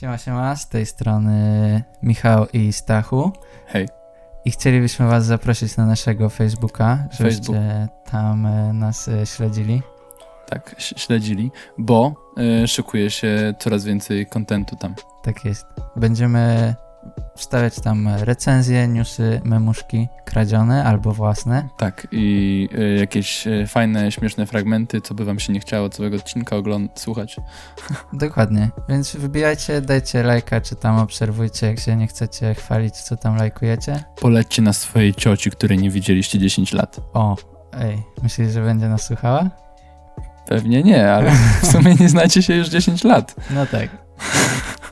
Siema, siema, z tej strony Michał i Stachu. Hej. I chcielibyśmy was zaprosić na naszego Facebooka, żebyście Facebook. tam e, nas e, śledzili. Tak, śledzili, bo y, szykuje się coraz więcej kontentu tam. Tak jest. Będziemy wstawiać tam recenzje, newsy, memuszki kradzione albo własne. Tak, i y, jakieś y, fajne, śmieszne fragmenty, co by wam się nie chciało całego odcinka oglądać, słuchać. Dokładnie. Więc wybijajcie, dajcie lajka, czy tam obserwujcie, jak się nie chcecie chwalić, co tam lajkujecie. Polećcie na swojej cioci, której nie widzieliście 10 lat. O, ej, myślisz, że będzie nas słuchała? Pewnie nie, ale w sumie nie znacie się już 10 lat. No tak.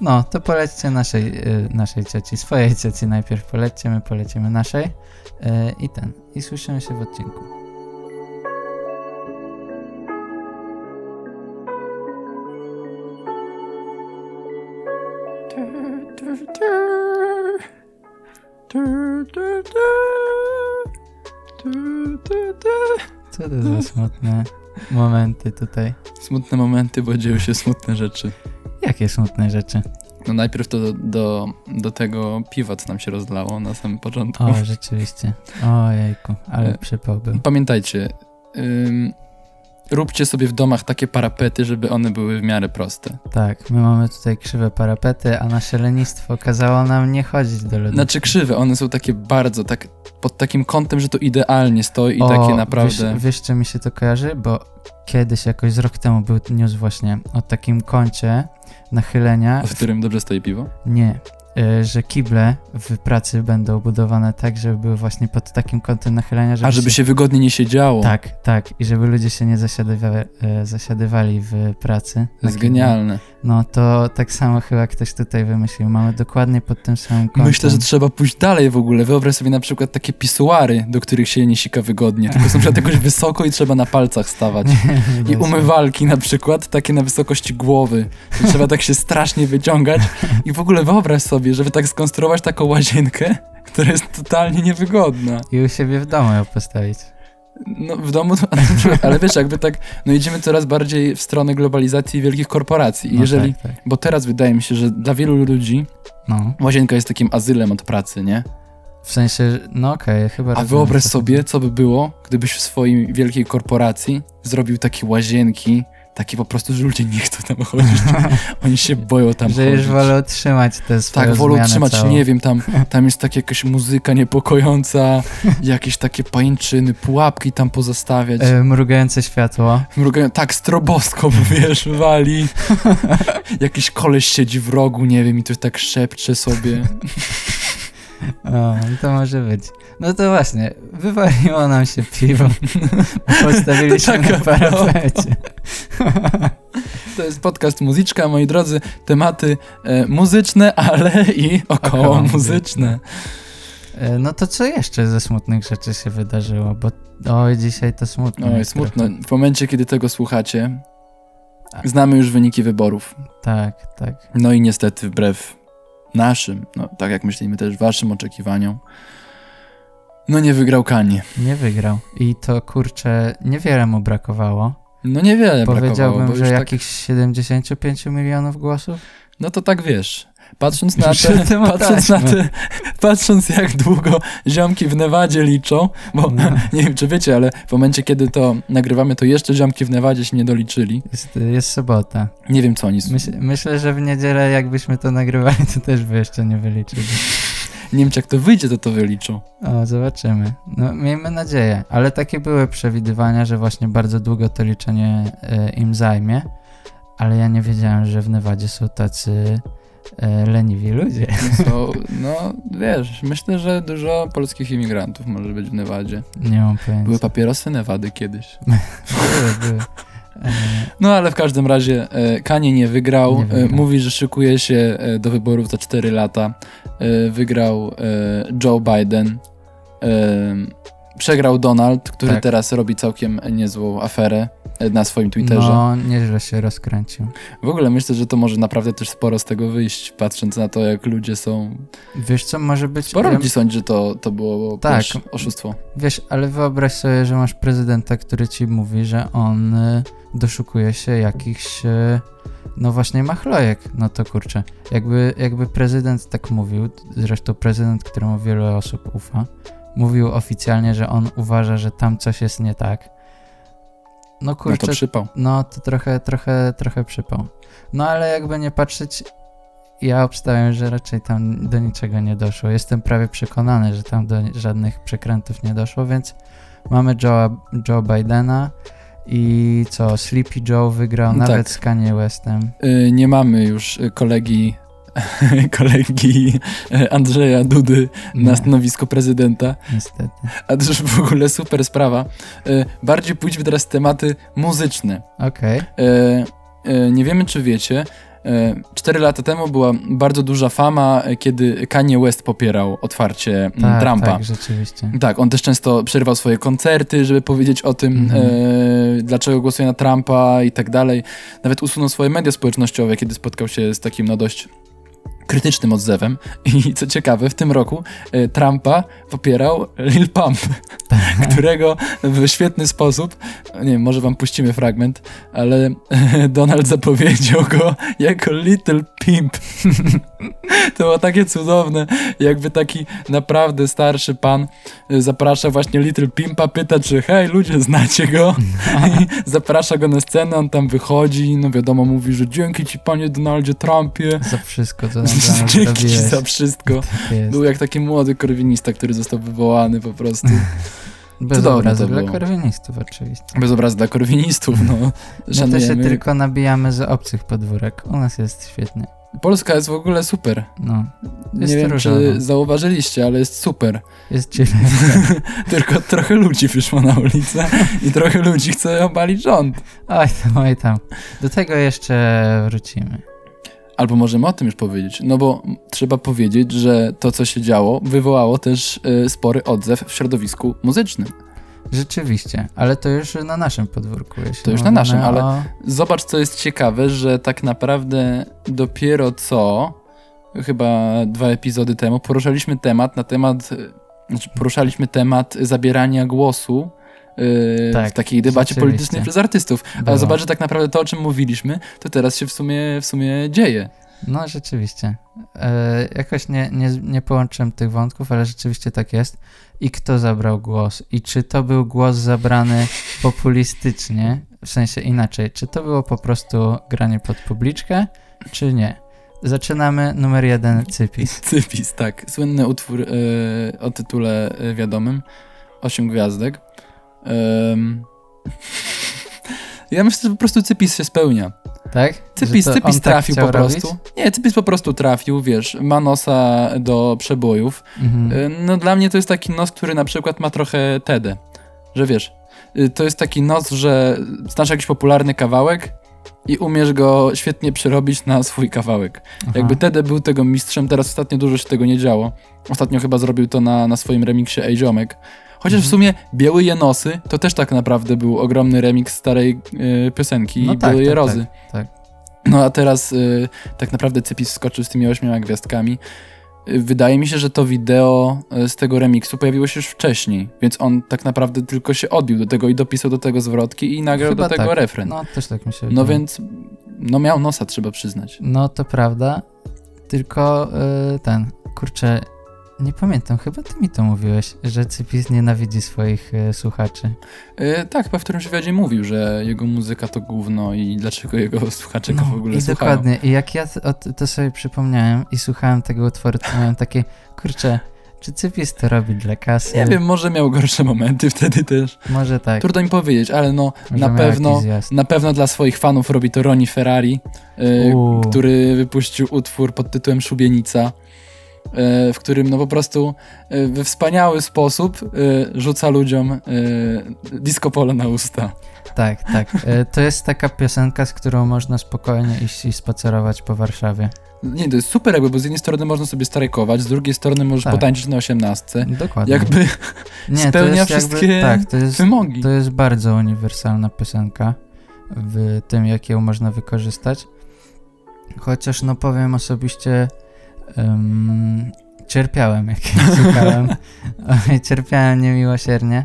No, to polećcie naszej, y, naszej cioci, swojej cioci najpierw polećcie, my polecimy naszej y, i ten. I słyszymy się w odcinku. Co to za smutne momenty tutaj? Smutne momenty, bo dzieją się smutne rzeczy. Jakie smutne rzeczy? No najpierw to do, do, do tego piwa, co nam się rozlało na samym początku. O, rzeczywiście. Ojejku, ale E, przypał był. Pamiętajcie, ym, róbcie sobie w domach takie parapety, żeby one były w miarę proste. Tak, my mamy tutaj krzywe parapety, a nasze lenistwo kazało nam nie chodzić do lodówki. Znaczy krzywe, one są takie bardzo, tak pod takim kątem, że to idealnie stoi i O, takie naprawdę... Wiesz, wiesz, czy mi się to kojarzy? Bo kiedyś, jakoś z rok temu był news właśnie o takim kącie nachylenia. W którym dobrze stoi piwo? Nie, że kible w pracy będą budowane tak, żeby były właśnie pod takim kątem nachylenia, żeby A żeby się wygodnie nie siedziało. Tak, tak. I żeby ludzie się nie zasiadywa, e, zasiadywali w pracy. To jest genialne. No to tak samo chyba ktoś tutaj wymyślił. Mamy dokładnie pod tym samym kątem. Myślę, że trzeba pójść dalej w ogóle. Wyobraź sobie na przykład takie pisuary, do których się nie sika wygodnie, tylko są na przykład jakoś wysoko i trzeba na palcach stawać. I umywalki na przykład, takie na wysokości głowy. Trzeba tak się strasznie wyciągać. I w ogóle wyobraź sobie, żeby tak skonstruować taką łazienkę, która jest totalnie niewygodna. I u siebie w domu ją postawić. No w domu, ale wiesz, jakby tak, no idziemy coraz bardziej w stronę globalizacji wielkich korporacji. I No jeżeli, Tak, tak. bo teraz wydaje mi się, że dla wielu ludzi No. łazienka jest takim azylem od pracy, nie? W sensie, no okej, chyba A wyobraź sobie, co by było, gdybyś w swojej wielkiej korporacji zrobił takie łazienki, takie po prostu, że ludzie nie chcą tam chodzić. Oni się boją tam Że chodzić. już wolą trzymać te swoje Tak, wolą trzymać, całą. nie wiem, tam, tam jest taka jakaś muzyka niepokojąca, jakieś takie pańczyny, pułapki tam pozostawiać. E, mrugające światło. Mrugają, tak, stroboskop, wiesz, wali. Jakiś koleś siedzi w rogu, nie wiem, i to tak szepcze sobie. O, to może być. No to właśnie, wywaliło nam się piwo. Postawiliśmy na taka parapecie. To jest podcast Muzyczka, moi drodzy. Tematy e, muzyczne, ale i około Około muzyczne. E, No to co jeszcze ze smutnych rzeczy się wydarzyło? Bo oj, dzisiaj to smutno. Oj, smutno. trochę. W momencie, kiedy tego słuchacie, A. znamy już wyniki wyborów. Tak, tak. No i niestety wbrew naszym, no tak jak myślimy też waszym oczekiwaniom, no nie wygrał Kanie. Nie wygrał. I to kurczę, niewiele mu brakowało. No niewiele brakowało, Powiedziałbym, że tak, jakichś 75 milionów głosów. no to tak wiesz. Patrząc na, te, o tym patrząc na te, patrząc jak długo ziomki w Nevadzie liczą, bo No. nie wiem czy wiecie, ale w momencie kiedy to nagrywamy, to jeszcze ziomki w Nevadzie się nie doliczyli. Jest, jest sobota. Nie wiem co oni, Myśl, myślę, że w niedzielę jakbyśmy to nagrywali, to też by jeszcze nie wyliczyli. nie wiem czy jak to wyjdzie, to to wyliczą. O, zobaczymy. No, miejmy nadzieję. Ale takie były przewidywania, że właśnie bardzo długo to liczenie e, im zajmie. Ale ja nie wiedziałem, że w Nevadzie są tacy leniwi ludzie. So, no wiesz, myślę, że dużo polskich imigrantów może być w Nevadzie. Nie mam pojęcia. Były papierosy Nevady kiedyś. były, były. E, No ale w każdym razie e, Kanie nie wygrał. Nie wygrał. E, mówi, że szykuje się e, do wyborów za 4 lata. E, wygrał e, Joe Biden. E, przegrał Donald, który Tak. teraz robi całkiem niezłą aferę e, na swoim Twitterze. no, nieźle się rozkręcił. W ogóle myślę, że to może naprawdę też sporo z tego wyjść, patrząc na to, jak ludzie są. Wiesz co, może być... Sporo ja- ludzi sądzi, że to, to było Tak. wiesz, oszustwo. Wiesz, ale wyobraź sobie, że masz prezydenta, który ci mówi, że on y, doszukuje się jakichś y, No właśnie machlojek, no to kurczę. Jakby, jakby prezydent tak mówił, zresztą prezydent, któremu wiele osób ufa, mówił oficjalnie, że on uważa, że tam coś jest nie tak. No No kurczę, to przypał. no to trochę, trochę, trochę przypał. No ale jakby nie patrzeć, ja obstawiam, że raczej tam do niczego nie doszło. Jestem prawie przekonany, że tam do żadnych przekrętów nie doszło, więc mamy Joe, Joe Bidena i co, Sleepy Joe wygrał Tak. nawet z Kanye Westem. Y, nie mamy już y, kolegi kolegi y, Andrzeja Dudy na Nie, stanowisku prezydenta, niestety. a to już w ogóle super sprawa. Y, Bardziej pójdźmy teraz w tematy muzyczne. Okej, E, e, nie wiemy, czy wiecie. e, Cztery lata temu była bardzo duża fama, e, kiedy Kanye West popierał otwarcie m, tak, Trumpa. tak, rzeczywiście. Tak, on też często przerywał swoje koncerty, żeby powiedzieć o tym, Mhm. e, dlaczego głosuje na Trumpa i tak dalej. Nawet usunął swoje media społecznościowe, kiedy spotkał się z takim no dość krytycznym odzewem. I co ciekawe, w tym roku e, Trumpa popierał Lil Pump, Tak. którego w świetny sposób, nie wiem, może wam puścimy fragment, ale Donald zapowiedział go jako Little Pimp. To było takie cudowne, jakby taki naprawdę starszy pan y, zaprasza właśnie Little Pimpa, pyta czy hej ludzie, znacie go? I zaprasza go na scenę, on tam wychodzi, no wiadomo, mówi, że dzięki ci panie Donaldzie Trumpie. Za wszystko, co Dzięki za wszystko. Tak. Był jak taki młody korwinista, który został wywołany po prostu. Bez obrazu dla korwinistów oczywiście. Bez obrazu dla korwinistów, no. My to się tylko nabijamy z obcych podwórek. U nas jest świetnie. Polska jest w ogóle super. No, Nie wiem, różowo. czy zauważyliście, ale jest super. Jest chilly. Tylko trochę ludzi wyszło na ulicę i trochę ludzi chce obalić rząd. Oj tam, oj tam. Do tego jeszcze wrócimy. Albo możemy o tym już powiedzieć. No bo trzeba powiedzieć, że to, co się działo, wywołało też y, spory odzew w środowisku muzycznym. Rzeczywiście, ale to już na naszym podwórku. To już na naszym, ale- O... Zobacz, co jest ciekawe, że tak naprawdę dopiero co, chyba dwa epizody temu, poruszaliśmy temat na temat, y, znaczy poruszaliśmy temat zabierania głosu y, Tak, w takiej debacie politycznej przez artystów. Było. Ale zobacz, że tak naprawdę to, o czym mówiliśmy, to teraz się w sumie, w sumie dzieje. No, rzeczywiście. E, jakoś nie, nie, nie połączyłem tych wątków, ale rzeczywiście tak jest. I kto zabrał głos? I czy to był głos zabrany populistycznie? W sensie inaczej, czy to było po prostu granie pod publiczkę, czy nie? Zaczynamy numer jeden, Cypis. Cypis, tak. Słynny utwór y, o tytule y, wiadomym. Osiem gwiazdek. Ym. Ja myślę, że po prostu Cypis się spełnia. Tak? Cypis, Cypis tak trafił chciał po prostu. robić? Nie, Cypis po prostu trafił, wiesz, ma nosa do przebojów. Mhm. No dla mnie to jest taki nos, który na przykład ma trochę Tedę. Że wiesz, y, to jest taki nos, że znasz jakiś popularny kawałek i umiesz go świetnie przerobić na swój kawałek. Aha. Jakby Tede był tego mistrzem, teraz ostatnio dużo się tego nie działo. Ostatnio chyba zrobił to na, na swoim remiksie Ej Ziomek. Chociaż w Mhm. sumie Biały Jenosy to też tak naprawdę był ogromny remix starej y, piosenki No no tak, Białej tak, Rozy. tak. No a teraz y, tak naprawdę Cypis skoczył z tymi ośmioma gwiazdkami. Y, Wydaje mi się, że to wideo z tego remiksu pojawiło się już wcześniej, więc on tak naprawdę tylko się odbił do tego i dopisał do tego zwrotki i nagrał Chyba do tego tak. refren. No, też tak mi się No wydaje. więc, no miał nosa, trzeba przyznać. No to prawda, tylko ten, kurczę, nie pamiętam, chyba ty mi to mówiłeś, że Cypis nienawidzi swoich y, słuchaczy. E, tak, chyba w którymś wywiadzie mówił, że jego muzyka to gówno i dlaczego jego słuchacze go w ogóle No, i słuchają. dokładnie, i jak ja to, to sobie przypomniałem i słuchałem tego utworu, to miałem takie, kurczę, czy Cypis to robi dla kasy? Nie wiem, może miał gorsze momenty wtedy też. Może tak. Trudno mi powiedzieć, ale no może na pewno, na pewno dla swoich fanów robi to Ronnie Ferrari, e, który wypuścił utwór pod tytułem Szubienica, e, w którym no po prostu e, we wspaniały sposób e, rzuca ludziom e, disco polo na usta. Tak, tak. To jest taka piosenka, z którą można spokojnie iść i spacerować po Warszawie. Nie, to jest super jakby, bo z jednej strony można sobie strajkować, z drugiej strony możesz Tak. potańczyć na osiemnastce. Dokładnie. Jakby Nie, spełnia wszystkie jakby, tak, to jest, wymogi. to jest bardzo uniwersalna piosenka w tym, jak ją można wykorzystać. Chociaż, no powiem osobiście, em, cierpiałem, jak słuchałem. Cierpiałem niemiłosiernie.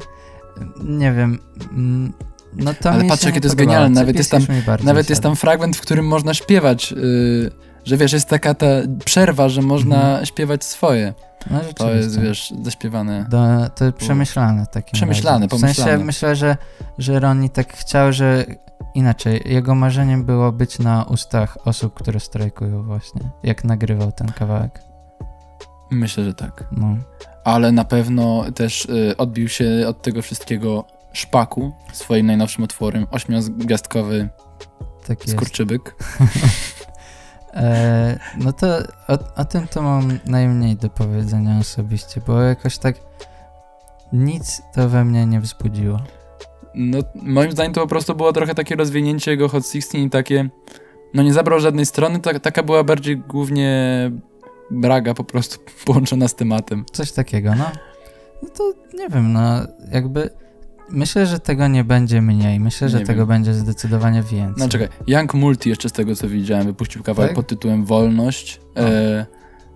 Nie wiem, mm, No to Ale patrz, jakie to jest genialne, nawet jest tam- Nawet jest tam fragment, w którym można śpiewać, yy, że wiesz, jest taka ta przerwa, że można Mhm. śpiewać swoje. No, To jest, wiesz, zaśpiewane. Do, to przemyślane takie. Przemyślane, W sensie pomyślane. myślę, że, że Ronnie tak chciał, że inaczej. Jego marzeniem było być na ustach osób, które strajkują właśnie, jak nagrywał ten kawałek. Myślę, że tak. No. Ale na pewno też y, odbił się od tego wszystkiego szpaku swoim najnowszym utworem, ośmiogwiazdkowy Tak jest. skurczybyk. E, no to o, o tym to mam najmniej do powiedzenia osobiście, bo jakoś tak nic to we mnie nie wzbudziło. No, moim zdaniem to po prostu było trochę takie rozwinięcie jego Hot 16 i takie, no nie zabrał żadnej strony, tak, taka była bardziej głównie braga po prostu połączona z tematem. Coś takiego, no. No to nie wiem, no jakby myślę, że tego nie będzie mniej. Myślę, że Nie tego wiem. będzie zdecydowanie więcej. No czekaj, Young Multi jeszcze z tego co widziałem wypuścił kawałek Tak? pod tytułem Wolność. O. E,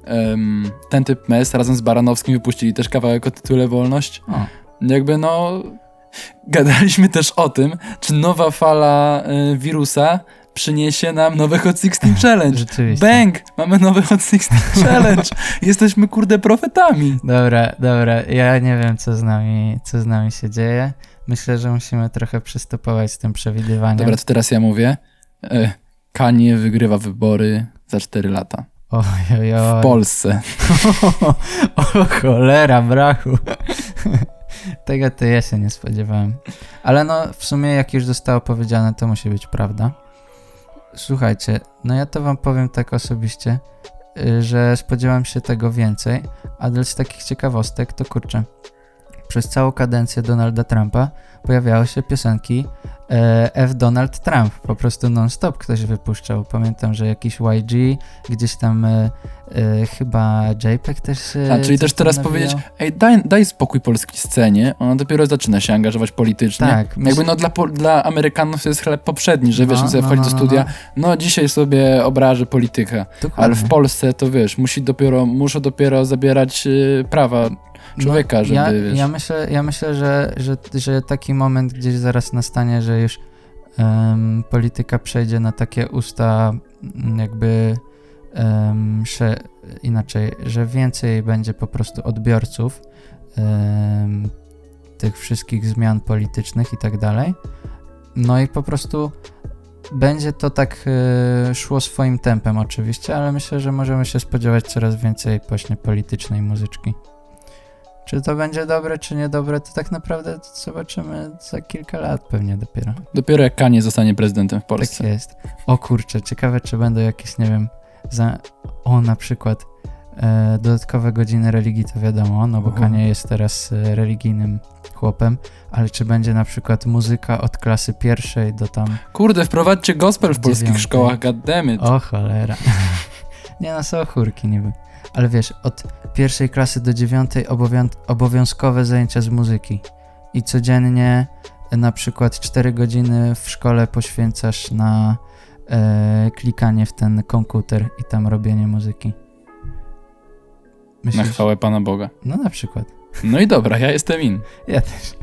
em, ten typ Mes razem z Baranowskim wypuścili też kawałek o tytule Wolność. O, Jakby no... Gadaliśmy też o tym, czy nowa fala e, wirusa przyniesie nam nowy Hot 16 Challenge. rzeczywiście. Bang! Mamy nowy Hot 16 Challenge! Jesteśmy kurde profetami. Dobra, dobra, ja nie wiem, co z nami, co z nami się dzieje. Myślę, że musimy trochę przystopować z tym przewidywaniem. Dobra, to teraz ja mówię. E, Kanie wygrywa wybory za 4 lata. Oj, oj, oj. W Polsce. o cholera, brachu. Tego to ja się nie spodziewałem. Ale no, w sumie jak już zostało powiedziane, to musi być prawda. Słuchajcie, no ja to wam powiem tak osobiście, y, że spodziewałem się tego więcej, a z takich ciekawostek to kurczę. Przez całą kadencję Donalda Trumpa pojawiały się piosenki F. Donald Trump, po prostu non-stop ktoś wypuszczał. Pamiętam, że jakiś YG, gdzieś tam e, e, chyba JPEG też e, A, czyli też teraz nawijał. powiedzieć, ej, daj, daj spokój polskiej scenie, ona dopiero zaczyna się angażować politycznie. Tak, Jakby myśl- no dla, dla Amerykanów to jest chleb poprzedni, że wiesz, No, on sobie no, wchodzi no, do no, studia, no dzisiaj sobie obraży politykę, Dokładnie. ale w Polsce to wiesz, musi dopiero, muszą dopiero zabierać prawa człowieka, żeby No, ja, wiesz... ja myślę, ja myślę że, że, że taki moment gdzieś zaraz nastanie, że już em, polityka przejdzie na takie usta m, jakby em, sze, inaczej, że więcej będzie po prostu odbiorców em, tych wszystkich zmian politycznych i tak dalej. No i po prostu będzie to tak e, szło swoim tempem oczywiście, ale myślę, że możemy się spodziewać coraz więcej właśnie politycznej muzyczki. Czy to będzie dobre, czy niedobre, to tak naprawdę zobaczymy za kilka lat pewnie dopiero. Dopiero jak Kanie zostanie prezydentem w Tak Polsce. jest. O kurczę, ciekawe czy będą jakieś, nie wiem, za... o na przykład e, dodatkowe godziny religii, to wiadomo, no bo Mhm. Kanie jest teraz e, religijnym chłopem, ale czy będzie na przykład muzyka od klasy pierwszej do tam, Kurde, wprowadźcie gospel w polskich Dziewiątej. szkołach, goddammit. o cholera. nie no, są chórki niby. Ale wiesz, od pierwszej klasy do dziewiątej obowią- obowiązkowe zajęcia z muzyki i codziennie e, na przykład 4 godziny w szkole poświęcasz na e, klikanie w ten komputer i tam robienie muzyki. Na Myślisz? chwałę Pana Boga. No na przykład. No i dobra, ja jestem in. Ja też.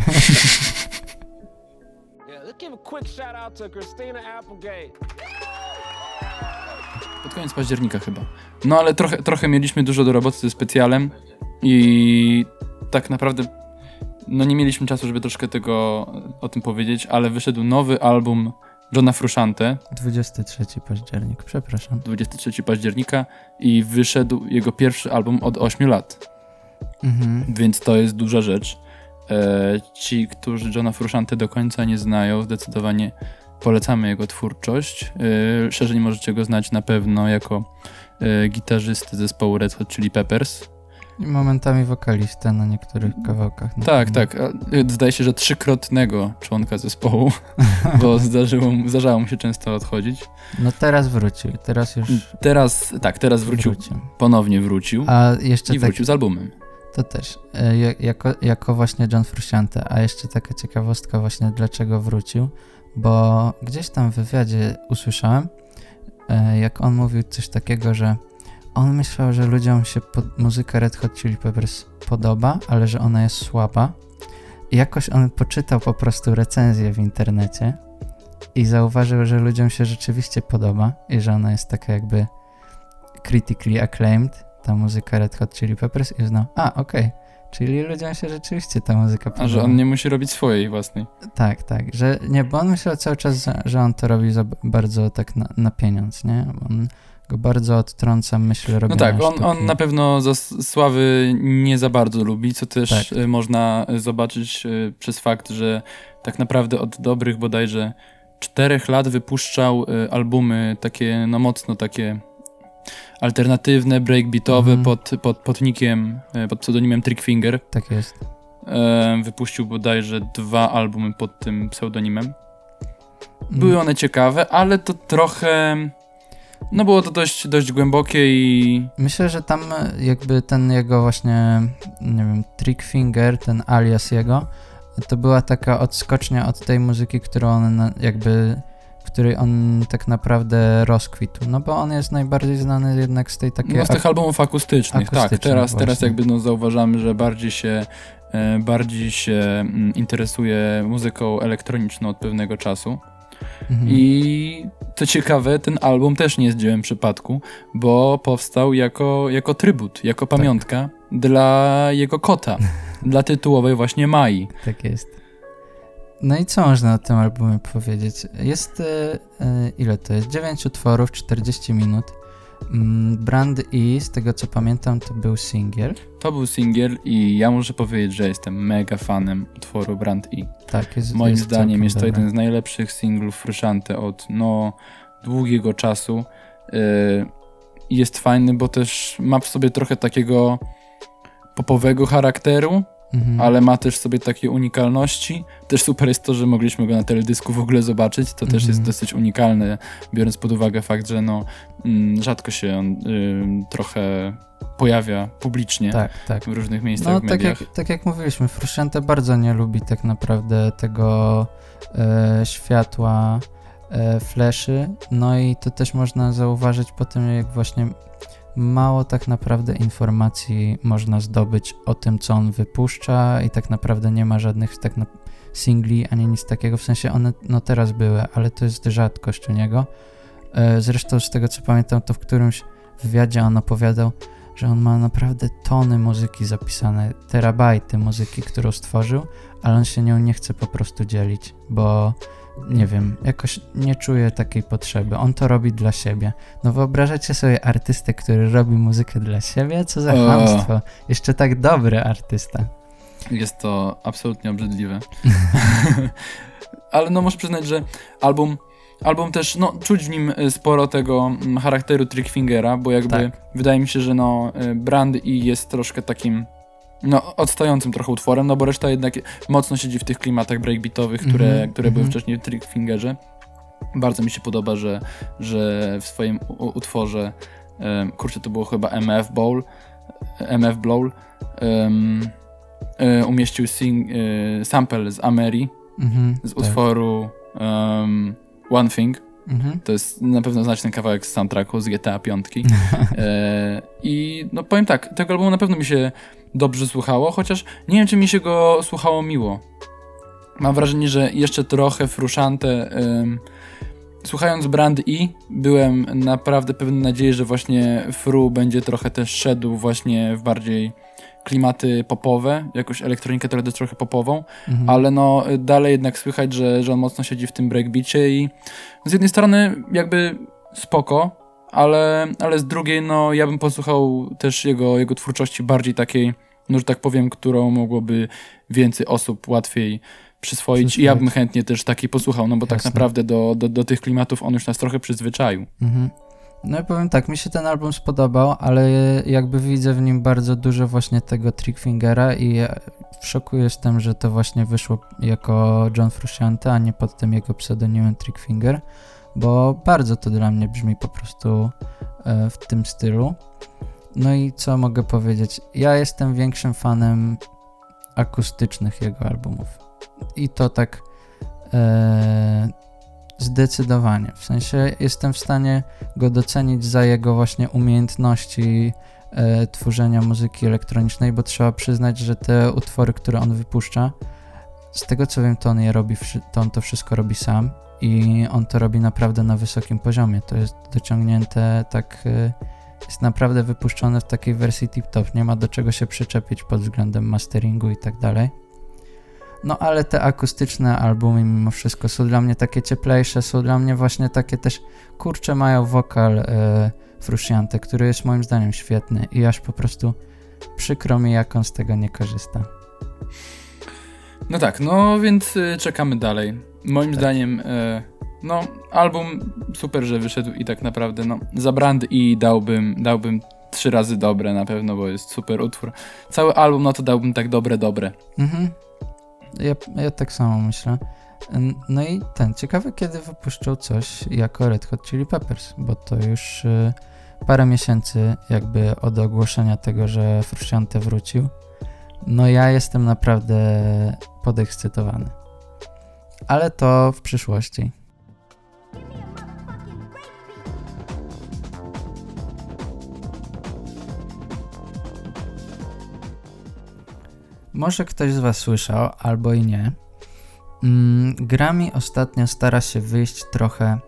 Give a quick shout out to Christina Applegate. Pod koniec października chyba. No ale trochę, trochę mieliśmy dużo do roboty ze specjalem i tak naprawdę no nie mieliśmy czasu, żeby troszkę tego o tym powiedzieć, ale wyszedł nowy album Johna Frusciante 23 październik, przepraszam. 23 października i wyszedł jego pierwszy album od 8 lat, Mhm. więc to jest duża rzecz. E, ci, którzy Johna Frusciante do końca nie znają, zdecydowanie polecamy jego twórczość. E, szerzej możecie go znać na pewno jako e, gitarzysty zespołu Red Hot Chili Peppers. I momentami wokalistę na niektórych kawałkach. na Tak, tak. e, Zdaje się, że trzykrotnego członka zespołu, bo zdarzyło, zdarzało mu się często odchodzić. No teraz wrócił, teraz już Teraz, tak, teraz wrócił, wrócił. ponownie wrócił A jeszcze i tak, wrócił z albumem. to też, e, ja- jako, jako właśnie John Frusciante, a jeszcze taka ciekawostka właśnie dlaczego wrócił, bo gdzieś tam w wywiadzie usłyszałem, e, jak on mówił coś takiego, że on myślał, że ludziom się muzyka Red Hot Chili Peppers podoba, ale że ona jest słaba jakoś on poczytał po prostu recenzję w internecie i zauważył, że ludziom się rzeczywiście podoba i że ona jest taka jakby critically acclaimed, ta muzyka Red Hot Chili Peppers i uznał, a okej, okay. Czyli ludziom się rzeczywiście ta muzyka podoba. A że on nie musi robić swojej własnej. Tak, tak, że nie, bo on myślał cały czas, że on to robi za bardzo tak na, na pieniądz, nie? On go bardzo odtrąca myśl robienia No tak, on, on na pewno za sławy nie za bardzo lubi, co też tak. Y, można zobaczyć y, przez fakt, że tak naprawdę od dobrych bodajże czterech lat wypuszczał albumy takie, no mocno takie alternatywne, breakbeatowe mm. pod, pod, pod nickiem, pod pseudonimem Trickfinger. Tak jest. Wypuścił bodajże dwa albumy pod tym pseudonimem. Były mm. one ciekawe, ale to trochę no było to dość, dość głębokie i... Myślę, że tam jakby ten jego właśnie, nie wiem, trick finger, ten alias jego, to była taka odskocznia od tej muzyki, którą on jakby której on tak naprawdę rozkwitł, no bo on jest najbardziej znany jednak z tej takiej... No z tych albumów akustycznych, akustycznych tak. Teraz, teraz jakby no zauważamy, że bardziej się, e, bardziej się mm, interesuje muzyką elektroniczną od pewnego czasu. Mhm. I co ciekawe, ten album też nie jest dziełem przypadku, bo powstał jako, jako trybut, jako tak. pamiątka tak. dla jego kota, dla tytułowej właśnie Mai. Tak jest. No i co można o tym albumie powiedzieć? Jest, e, e, ile to jest? 9 utworów, 40 minut. Mm, Brand E, z tego co pamiętam, to był singiel. To był singiel i ja muszę powiedzieć, że jestem mega fanem utworu Brand E. Tak, jest Moim jest zdaniem jest to jeden z najlepszych singlów Frusciante od no długiego czasu. Yy, jest fajny, bo też ma w sobie trochę takiego popowego charakteru, Mhm. ale ma też sobie takie unikalności. Też super jest to, że mogliśmy go na teledysku w ogóle zobaczyć. To mhm. też jest mhm. dosyć unikalne, biorąc pod uwagę fakt, że no, mm, rzadko się on y, trochę pojawia publicznie tak, tak. w różnych miejscach no, w mediach. Tak jak, tak jak mówiliśmy, Frusciante bardzo nie lubi tak naprawdę tego e, światła e, fleszy, no i to też można zauważyć po tym, jak właśnie mało tak naprawdę informacji można zdobyć o tym, co on wypuszcza i tak naprawdę nie ma żadnych tak na singli ani nic takiego, w sensie one no teraz były, ale to jest rzadkość u niego. E, zresztą z tego co pamiętam, to w którymś wywiadzie on opowiadał, że on ma naprawdę tony muzyki zapisane, terabajty muzyki, którą stworzył, ale on się nią nie chce po prostu dzielić, bo nie wiem, jakoś nie czuję takiej potrzeby. On to robi dla siebie. No wyobrażacie sobie artystę, który robi muzykę dla siebie? Co za chamstwo. Jeszcze tak dobry artysta. Jest to absolutnie obrzydliwe. Ale no muszę przyznać, że album album też, no czuć w nim sporo tego mm, charakteru Trickfingera, bo jakby tak. wydaje mi się, że no y, Brand i jest troszkę takim no, odstającym trochę utworem, no bo reszta jednak mocno siedzi w tych klimatach breakbeatowych, które, mm -hmm, które były mhm. wcześniej w Trickfingerze. Bardzo mi się podoba, że, że w swoim utworze, um, kurczę, to było chyba MF Bowl, MF Blowl, um, umieścił sing, um, sample z Ameri, mm -hmm, z tak. utworu One Thing. Mhm. To jest na pewno znaczny kawałek z soundtracku z GTA 5. e, I no powiem tak, tego albumu na pewno mi się dobrze słuchało, chociaż nie wiem, czy mi się go słuchało miło. Mam wrażenie, że jeszcze trochę fruszante. Słuchając Brand E, byłem naprawdę pewny nadziei, że właśnie Fru będzie trochę też szedł właśnie w bardziej klimaty popowe, jakąś elektronikę jest trochę popową, mhm. ale no dalej jednak słychać, że, że on mocno siedzi w tym breakbicie i z jednej strony jakby spoko, ale, ale z drugiej no ja bym posłuchał też jego, jego twórczości bardziej takiej, no że tak powiem, którą mogłoby więcej osób łatwiej przyswoić i ja bym chętnie też takiej posłuchał, no bo tak Jasne. tak naprawdę do, do, do tych klimatów on już nas trochę przyzwyczaił. Mhm. No i powiem tak, mi się ten album spodobał, ale jakby widzę w nim bardzo dużo właśnie tego Trickfingera i w szoku jestem, że to właśnie wyszło jako John Frusciante, a nie pod tym jego pseudonimem Trickfinger, bo bardzo to dla mnie brzmi po prostu e, w tym stylu. No i co mogę powiedzieć? Ja jestem większym fanem akustycznych jego albumów. I to tak e, Zdecydowanie. W sensie jestem w stanie go docenić za jego właśnie umiejętności e, tworzenia muzyki elektronicznej, bo trzeba przyznać, że te utwory, które on wypuszcza, z tego co wiem, to on je robi, to on to wszystko robi sam i on to robi naprawdę na wysokim poziomie. To jest dociągnięte tak, y, jest naprawdę wypuszczone w takiej wersji tip-top. Nie ma do czego się przyczepić pod względem masteringu i tak dalej. No ale te akustyczne albumy mimo wszystko są dla mnie takie cieplejsze, są dla mnie właśnie takie też, kurcze mają wokal y, Frusciante, który jest moim zdaniem świetny i aż po prostu przykro mi jak on z tego nie korzysta. No tak, no więc y, czekamy dalej. Moim Tak. zdaniem, y, no, album super, że wyszedł i tak naprawdę, no, za brand i dałbym, dałbym trzy razy dobre na pewno, bo jest super utwór. Cały album, no to dałbym tak dobre, dobre. Mhm. Ja, ja tak samo myślę. No i ten, ciekawe kiedy wypuszczą coś jako Red Hot Chili Peppers, bo to już y, parę miesięcy jakby od ogłoszenia tego, że Frusciante wrócił. No ja jestem naprawdę podekscytowany. Ale to w przyszłości. Może ktoś z Was słyszał, albo i nie. Mm, Grammy ostatnio stara się wyjść trochę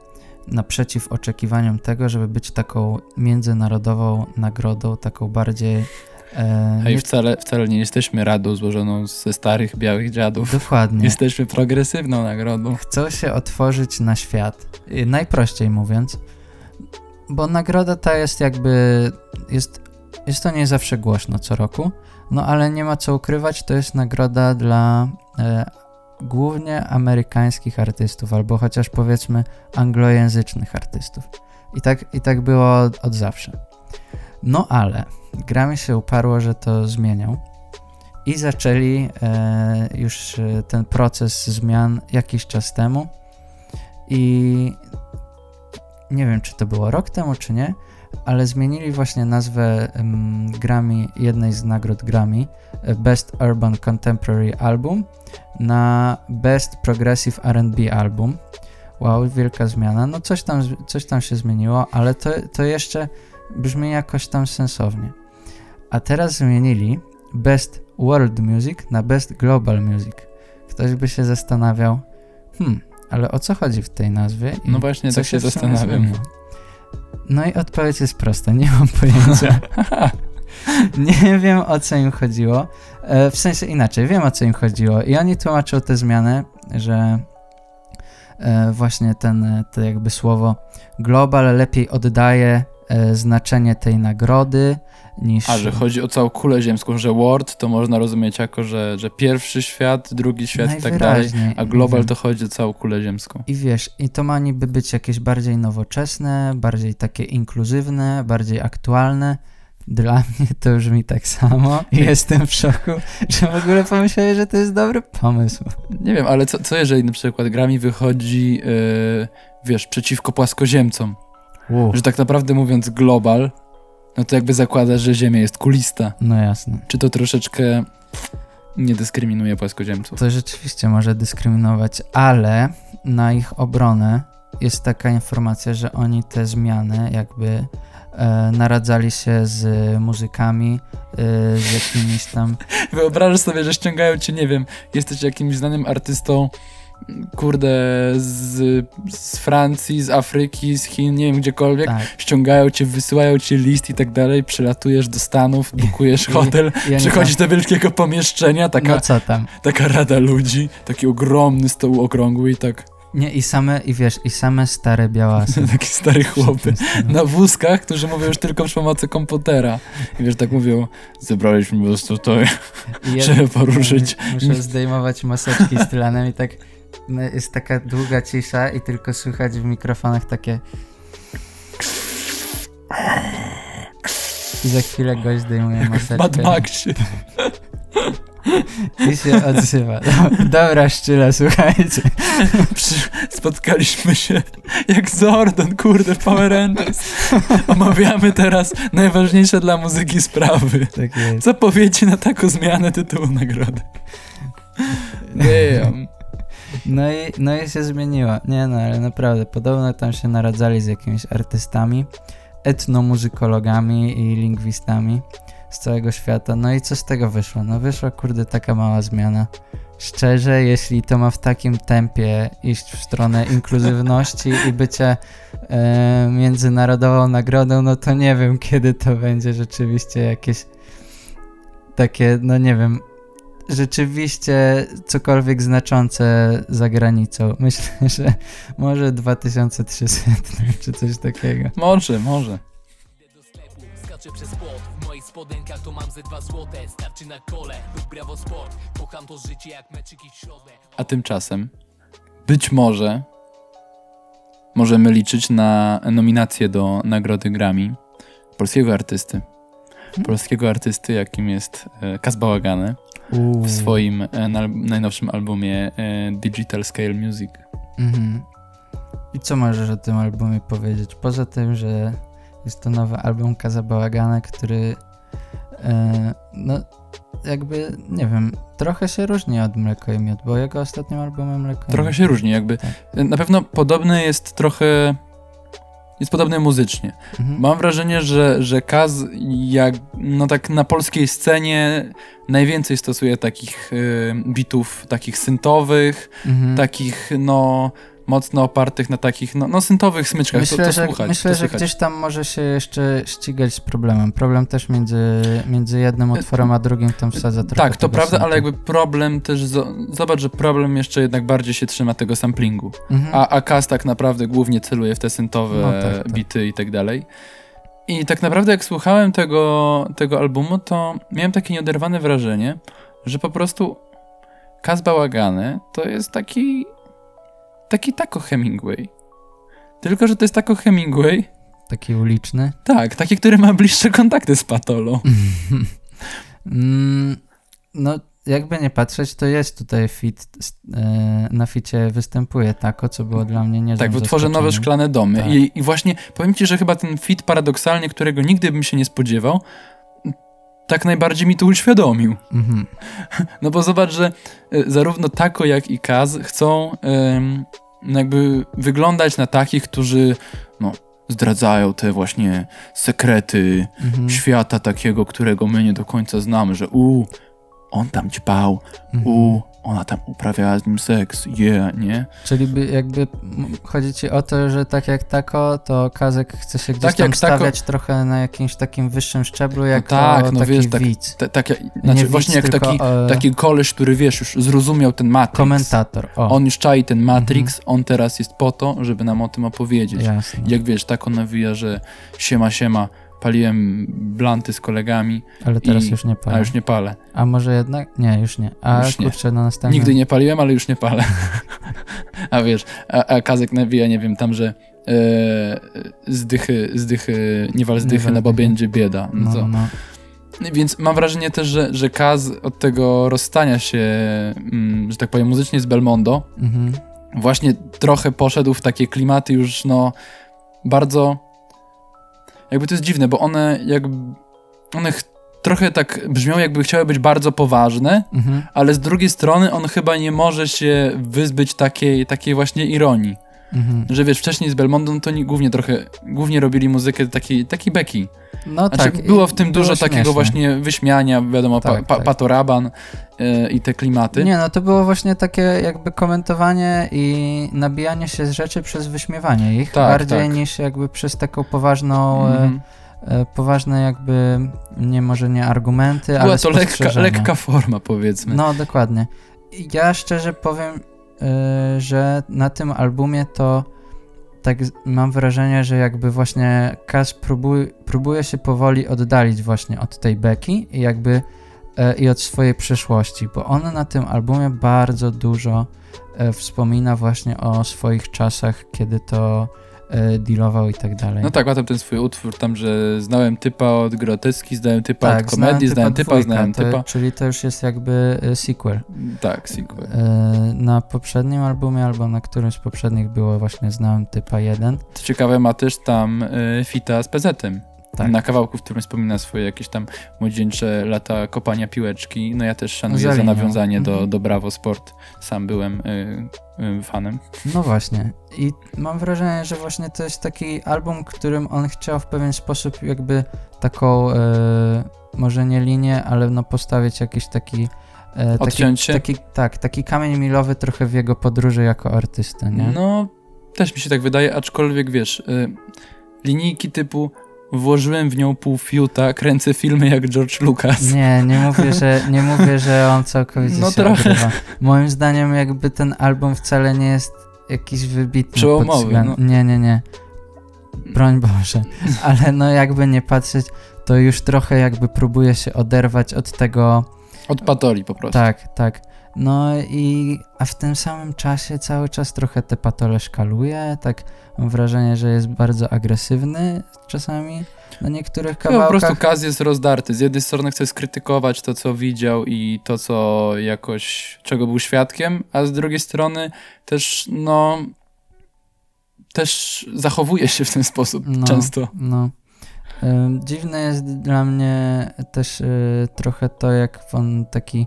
naprzeciw oczekiwaniom tego, żeby być taką międzynarodową nagrodą, taką bardziej. E, A i wcale, wcale nie jesteśmy radą złożoną ze starych, białych dziadów. dokładnie. Jesteśmy progresywną nagrodą. Chcą się otworzyć na świat. Najprościej mówiąc, bo nagroda ta jest jakby. Jest, jest to nie zawsze głośno co roku, no ale nie ma co ukrywać, to jest nagroda dla e, głównie amerykańskich artystów, albo chociaż powiedzmy anglojęzycznych artystów. I tak, i tak było od, od zawsze. No ale Grammy się uparło, że to zmienią. I zaczęli e, już e, ten proces zmian jakiś czas temu. I nie wiem, czy to było rok temu, czy nie, ale zmienili właśnie nazwę em, Grammy, jednej z nagród Grammy, e, Best Urban Contemporary Album, na Best Progressive RB Album. Wow, wielka zmiana. No coś tam, coś tam się zmieniło, ale to, to jeszcze brzmi jakoś tam sensownie. A teraz zmienili Best World Music na Best Global Music. Ktoś by się zastanawiał, hmm, ale o co chodzi w tej nazwie? No właśnie, tak się zastanawiam. zmieniło? No i odpowiedź jest prosta, nie mam pojęcia. nie wiem o co im chodziło. E, w sensie inaczej, wiem o co im chodziło. I oni tłumaczą te zmiany, że e, właśnie ten, to jakby słowo global lepiej oddaje e, znaczenie tej nagrody niż... A, że chodzi o całą kulę ziemską, że world to można rozumieć jako, że, że pierwszy świat, drugi świat i tak dalej, a global to chodzi o całą kulę ziemską. I wiesz, i to ma niby być jakieś bardziej nowoczesne, bardziej takie inkluzywne, bardziej aktualne. Dla mnie to brzmi tak samo i jestem w szoku, że w ogóle pomyślałem, że to jest dobry pomysł. Nie wiem, ale co, co jeżeli na przykład Grammy wychodzi, yy, wiesz, przeciwko płaskoziemcom? Wow. Że tak naprawdę mówiąc global, no to jakby zakłada, że Ziemia jest kulista. No jasne. Czy to troszeczkę nie dyskryminuje płaskoziemców? To rzeczywiście może dyskryminować, ale na ich obronę jest taka informacja, że oni te zmiany jakby e, naradzali się z muzykami, e, z jakimiś tam Wyobrażasz sobie, że ściągają cię, nie wiem, jesteś jakimś znanym artystą, kurde, z, z Francji, z Afryki, z Chin, nie wiem, gdziekolwiek, tak, ściągają cię, wysyłają ci list i tak dalej, przylatujesz do Stanów, bukujesz I- hotel, i oni przychodzisz do wielkiego pomieszczenia, taka, No co tam? taka rada ludzi, taki ogromny stół okrągły i tak, Nie, i same, i wiesz, i same stare białasy. taki stary chłopy. Na wózkach, którzy mówią już tylko przy pomocy komputera. I wiesz, tak mówią, zebraliśmy po prostu to, I żeby poruszyć. Muszę zdejmować maseczki z tylanem i tak jest taka długa cisza i tylko słychać w mikrofonach takie i za chwilę gość zdejmuje maseczkę Maxie. i się odzywa. Do- Dobra, szczyle, słuchajcie. Spotkaliśmy się jak Zordon, kurde, w Power Rangers. Omawiamy teraz najważniejsze dla muzyki sprawy. Tak jest. Co powiecie na taką zmianę tytułu nagrody? Damn. No i, no i się zmieniło. Nie no, ale naprawdę, podobno tam się naradzali z jakimiś artystami, etnomuzykologami i lingwistami z całego świata. No i co z tego wyszło? No wyszła, kurde, taka mała zmiana, szczerze, jeśli to ma w takim tempie iść w stronę inkluzywności i bycia e, międzynarodową nagrodą, no to nie wiem, kiedy to będzie rzeczywiście jakieś takie, no nie wiem, rzeczywiście cokolwiek znaczące za granicą. Myślę, że może 2300 czy coś takiego. Może, może. Idę do sklepu, skaczę przez płot W moich spodenkach to mam ze dwa złote Starczy na kole lub brawo sport Kocham to życie jak meczyki w środę A tymczasem być może możemy liczyć na nominację do nagrody Grammy polskiego artysty. Polskiego artysty, jakim jest e, Kaz Bałagany Uuu. w swoim e, na, najnowszym albumie e, Digital Scale Music. Mhm. I co możesz o tym albumie powiedzieć? Poza tym, że jest to nowy album Kaza Bałagana, który e, no jakby, nie wiem, trochę się różni od Mleko i Miód, bo jego ostatnim albumem Mleko i Trochę się różni, jakby. Tak. Na pewno podobny jest trochę. Jest podobny muzycznie. Mhm. Mam wrażenie, że, że Kaz jak, no tak na polskiej scenie najwięcej stosuje takich y, bitów takich syntowych, Mhm. takich no mocno opartych na takich no, no syntowych smyczkach. Myślę, to, to że, słuchać, myślę to że gdzieś tam może się jeszcze ścigać z problemem. Problem też między, między jednym utworem a drugim tam wsadza trochę Tak, to prawda, ale jakby problem też, zo- zobacz, że problem jeszcze jednak bardziej się trzyma tego samplingu. Mhm. A, a Kaz tak naprawdę głównie celuje w te syntowe No tak, tak. bity i tak dalej. I tak naprawdę jak słuchałem tego, tego albumu, to miałem takie nieoderwane wrażenie, że po prostu Kaz Bałagany to jest taki taki tako Hemingway. Tylko, że to jest tako Hemingway, Taki uliczny. tak, taki, który ma bliższe kontakty z Patolą. Mm, no, jakby nie patrzeć, to jest tutaj fit, e, na ficie występuje tako, co było dla mnie niezłym Tak, wytworzę nowe szklane domy. Tak. I, I właśnie powiem ci, że chyba ten fit paradoksalnie, którego nigdy bym się nie spodziewał, tak najbardziej mi to uświadomił. Mhm. No bo zobacz, że y, zarówno Tako, jak i Kaz chcą ym, jakby wyglądać na takich, którzy no, zdradzają te właśnie sekrety Mhm. świata takiego, którego my nie do końca znamy, że u, on tam ćpał, Mhm. u, ona tam uprawiała z nim seks, yeah, nie? Czyli by jakby chodzi ci o to, że tak jak tako, to Kazek chce się gdzieś Tak tam jak tako- stawiać trochę na jakimś takim wyższym szczeblu, jak tak, o, no taki wiesz, tak- widz. Ta, tak, Nie znaczy widz, właśnie jak tylko, taki, e, taki koleś, który wiesz, już zrozumiał ten Matrix. komentator. O, On już czai ten Matrix, on teraz jest po to, żeby nam o tym opowiedzieć. jasne. Jak wiesz, tak on nawija, że siema, siema, paliłem blanty z kolegami, Ale teraz i- już nie a palę. już nie palę. A może jednak? Nie, już nie. A Już nie. kurczę, na następnym... Nigdy nie paliłem, ale już nie palę. a wiesz, a, a Kazek nawija, nie wiem, tam, że e, zdychy, zdychy, nie wal zdychy, wal no bo zdychy. będzie bieda. No No, to. no. Więc mam wrażenie też, że, że Kaz od tego rozstania się, mm, że tak powiem, muzycznie z Belmondo, Mhm. właśnie trochę poszedł w takie klimaty już, no, bardzo. Jakby to jest dziwne, bo one jak. One ch- trochę tak brzmią, jakby chciały być bardzo poważne, Mhm. ale z drugiej strony on chyba nie może się wyzbyć takiej, takiej właśnie ironii. Mhm. Że wiesz, wcześniej z Belmondą to oni głównie trochę, głównie robili muzykę takiej, takiej beki. No Znaczy, tak. było w tym było dużo takiego śmieszne. właśnie wyśmiania, wiadomo, Tak, pa, pa, tak. patoraban e, i te klimaty. Nie, no to było właśnie takie jakby komentowanie i nabijanie się z rzeczy przez wyśmiewanie ich, Tak, bardziej tak. niż jakby przez taką poważną, Mhm. e, e, poważne jakby, nie może nie argumenty, ale Była to lekka, lekka forma, powiedzmy. No, dokładnie. Ja szczerze powiem, że na tym albumie to tak mam wrażenie, że jakby właśnie Kaz próbuje, próbuje się powoli oddalić właśnie od tej beki i jakby e, i od swojej przeszłości, bo on na tym albumie bardzo dużo e, wspomina właśnie o swoich czasach, kiedy to dealował i tak dalej. No tak, ma tam ten swój utwór, tam, że znałem typa od groteski, znałem typa od znałem komedii, znałem typa, dwójka, znałem to, typa. Czyli to już jest jakby e, sequel. Tak, sequel. E, Na poprzednim albumie albo na którymś z poprzednich było właśnie Znałem Typa 1. Co ciekawe, ma też tam fita z PZ-em. Tak. Na kawałku, w którym wspomina swoje jakieś tam młodzieńcze lata kopania piłeczki. No ja też szanuję Za za nawiązanie do, Mhm. do Bravo Sport. Sam byłem y, y, fanem. No właśnie. I mam wrażenie, że właśnie to jest taki album, którym on chciał w pewien sposób jakby taką, e, może nie linię, ale no postawić jakiś taki e, taki? Taki, tak, taki kamień milowy trochę w jego podróży jako artysta, nie? No, też mi się tak wydaje, aczkolwiek wiesz, y, linijki typu włożyłem w nią pół fiuta, kręcę filmy jak George Lucas. Nie, nie mówię, że, nie mówię, że on całkowicie No się trochę. odrywa. Moim zdaniem jakby ten album wcale nie jest jakiś wybitny. Przełomowy, no. Nie, nie, nie. Broń Boże. Ale no jakby nie patrzeć, to już trochę jakby próbuje się oderwać od tego, Od patoli po prostu. tak, tak. No i, a w tym samym czasie cały czas trochę te patole szkaluje, tak mam wrażenie, że jest bardzo agresywny czasami na niektórych Chyba po prostu kawałkach. Kaz jest rozdarty. Z jednej strony chce skrytykować to, co widział i to, co jakoś, czego był świadkiem, a z drugiej strony też, no, też zachowuje się w ten sposób No. często. No. Dziwne jest dla mnie też y, trochę to, jak on taki,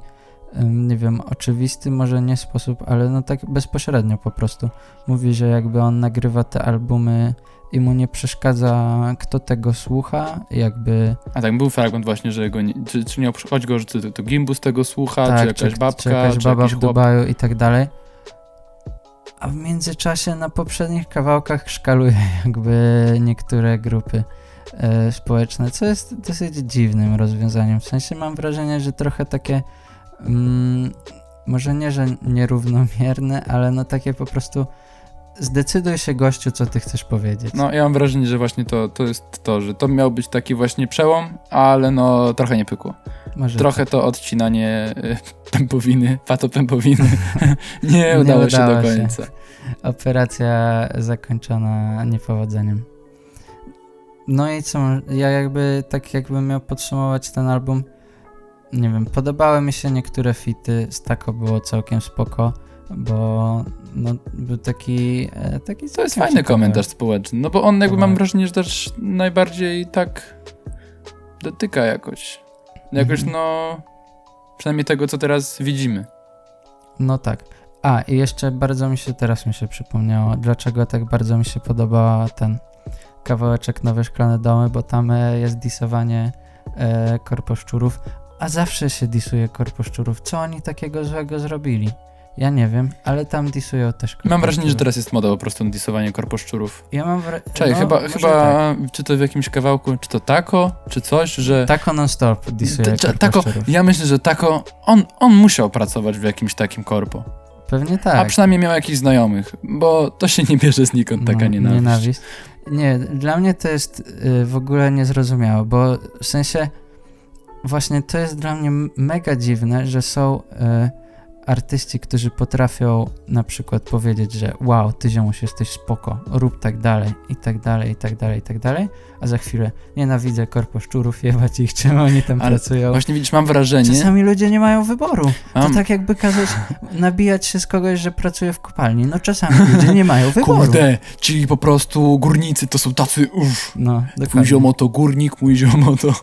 nie wiem, oczywisty, może nie sposób, ale no tak bezpośrednio po prostu mówi, że jakby on nagrywa te albumy i mu nie przeszkadza, kto tego słucha, jakby A tak, był fragment właśnie, że go nie, czy, czy nie obchodzi go, że to, to Gimbus tego słucha, tak, czy jakaś babka, czy jakaś baba jakiś w. Dubaju i tak dalej. A w międzyczasie na poprzednich kawałkach szkaluje jakby niektóre grupy e, społeczne, co jest dosyć dziwnym rozwiązaniem. W sensie mam wrażenie, że trochę takie mm, może nie, że nierównomierne, ale no takie po prostu zdecyduj się gościu, co ty chcesz powiedzieć. No, ja mam wrażenie, że właśnie to, to jest to, że to miał być taki właśnie przełom, ale no trochę nie pykło. może Trochę to odcinanie y, pępowiny, patopępowiny nie Nie udało się udało do się. końca. Operacja zakończona niepowodzeniem. No i co, ja jakby tak jakbym miał podsumować ten album, nie wiem, podobały mi się niektóre fity, z Tako było całkiem spoko, bo no, był taki, e, taki To jest fajny ciekawy. komentarz społeczny, no bo on jakby mam Tak. wrażenie, że też najbardziej tak dotyka jakoś. Jakoś Mhm. no, przynajmniej tego, co teraz widzimy. No tak. A, i jeszcze bardzo mi się, teraz mi się przypomniało, dlaczego tak bardzo mi się podoba ten kawałeczek Nowe Szklane Domy, bo tam e, jest disowanie e, korposzczurów, a zawsze się disuje korposzczurów. Co oni takiego złego zrobili? Ja nie wiem, ale tam disują też Mam wrażenie, że teraz jest moda po prostu na disowanie korposzczurów. Ja mam wra... Czekaj, no, chyba, chyba Tak. czy to w jakimś kawałku, czy to Tako, czy coś, że... Tako non-stop disuje Ta- ta- Tako, ja myślę, że Tako, on, on musiał pracować w jakimś takim korpo. Pewnie tak. A przynajmniej miał jakichś znajomych, bo to się nie bierze znikąd taka No, nienawiść. Nie, dla mnie to jest y, w ogóle niezrozumiałe, bo w sensie właśnie to jest dla mnie mega dziwne, że są y, artyści, którzy potrafią na przykład powiedzieć, że wow, ty ziomuś jesteś spoko, rób tak dalej, i tak dalej, i tak dalej, i tak dalej, a za chwilę nienawidzę korposzczurów, jebać ich, czym oni tam Ale pracują. Właśnie widzisz, mam wrażenie... Czasami ludzie nie mają wyboru. To Mam, tak jakby kazać nabijać się z kogoś, że pracuje w kopalni. No czasami ludzie nie mają wyboru. Kurde, ci po prostu górnicy to są tacy, uff, No, dokładnie. ziomo to górnik, mój ziomo to...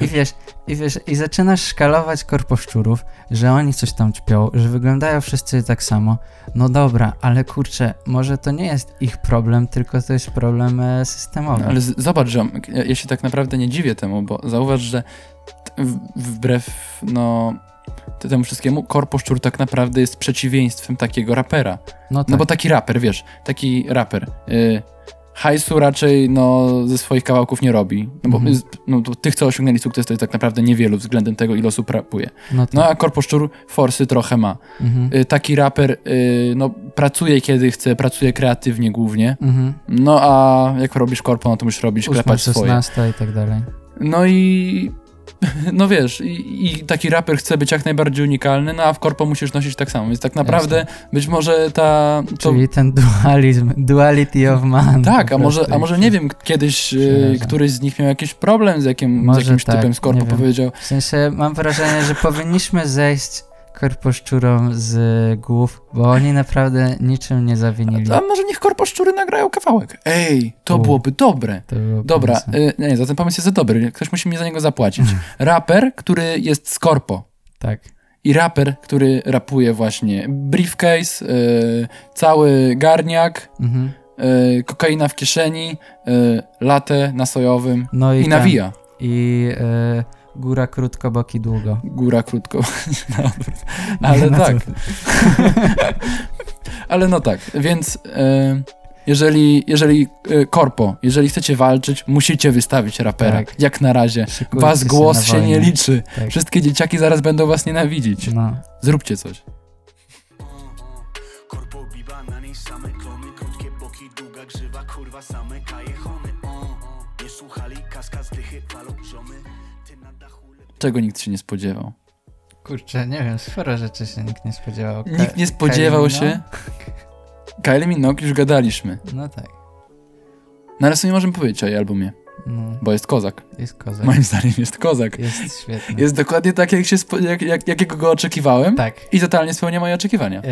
I wiesz, i wiesz, i zaczynasz szkalować korposzczurów, że oni coś tam ćpią, że wyglądają wszyscy tak samo. No dobra, ale kurczę, może to nie jest ich problem, tylko to jest problem e, systemowy. No, ale z- zobacz, że ja, ja się tak naprawdę nie dziwię temu, bo zauważ, że t- wbrew, no... te- Temu wszystkiemu, Korposzczur tak naprawdę jest przeciwieństwem takiego rapera. no tak, No bo taki raper, wiesz, taki raper. Y, hajsu raczej no, ze swoich kawałków nie robi. No bo Mhm. no, tych, co osiągnęli sukces, to jest tak naprawdę niewielu względem tego, ile osób rapuje. no tak. No a Korposzczur forsy trochę ma. mhm. Y, taki raper y, no, pracuje kiedy chce, pracuje kreatywnie głównie. Mhm. No a jak robisz korpo, no to musisz robić, Ósma, klepać swoje. 16 i tak dalej. No i no wiesz, i, i taki raper chce być jak najbardziej unikalny, no a w korpo musisz nosić tak samo. Więc tak naprawdę być może ta... To, Czyli ten dualizm, duality of man. Tak, a może, a może nie wiem, kiedyś przeraża. któryś z nich miał jakiś problem z, jakim, z Może jakimś tak, typem z korpo, powiedział, W sensie mam wrażenie, że powinniśmy zejść korposzczurom z głów, bo oni naprawdę niczym nie zawinili. a może niech korpo szczury nagrają kawałek. Ej, to U. byłoby dobre. To było Dobra, e, nie, za ten pomysł jest za dobry, ktoś musi mi za niego zapłacić. Raper, który jest z korpo Tak. i raper, który rapuje właśnie briefcase, e, cały garniak, Mhm. e, kokaina w kieszeni, e, latę na sojowym No i, i nawija. I e, Góra krótko, boki długo. Góra krótko. No, ale No tak. ale no tak, więc e, jeżeli, jeżeli e, korpo, jeżeli chcecie walczyć, musicie wystawić rapera. Tak. Jak na razie. Szykujcie Was się głos na się nie liczy. Tak. Wszystkie dzieciaki zaraz będą was nienawidzić. No. Zróbcie coś. Czego nikt się nie spodziewał. Kurczę, nie wiem, sporo rzeczy się nikt nie spodziewał. Ka- Nikt nie spodziewał Kylie się. Kylie Minogue już gadaliśmy. No tak. No ale co nie możemy powiedzieć o jej albumie, No, bo jest kozak. jest kozak. Moim zdaniem jest kozak. Jest świetny. Jest dokładnie tak, jak się jak, jak, jakiego go oczekiwałem Tak. i totalnie spełnia moje oczekiwania. Y,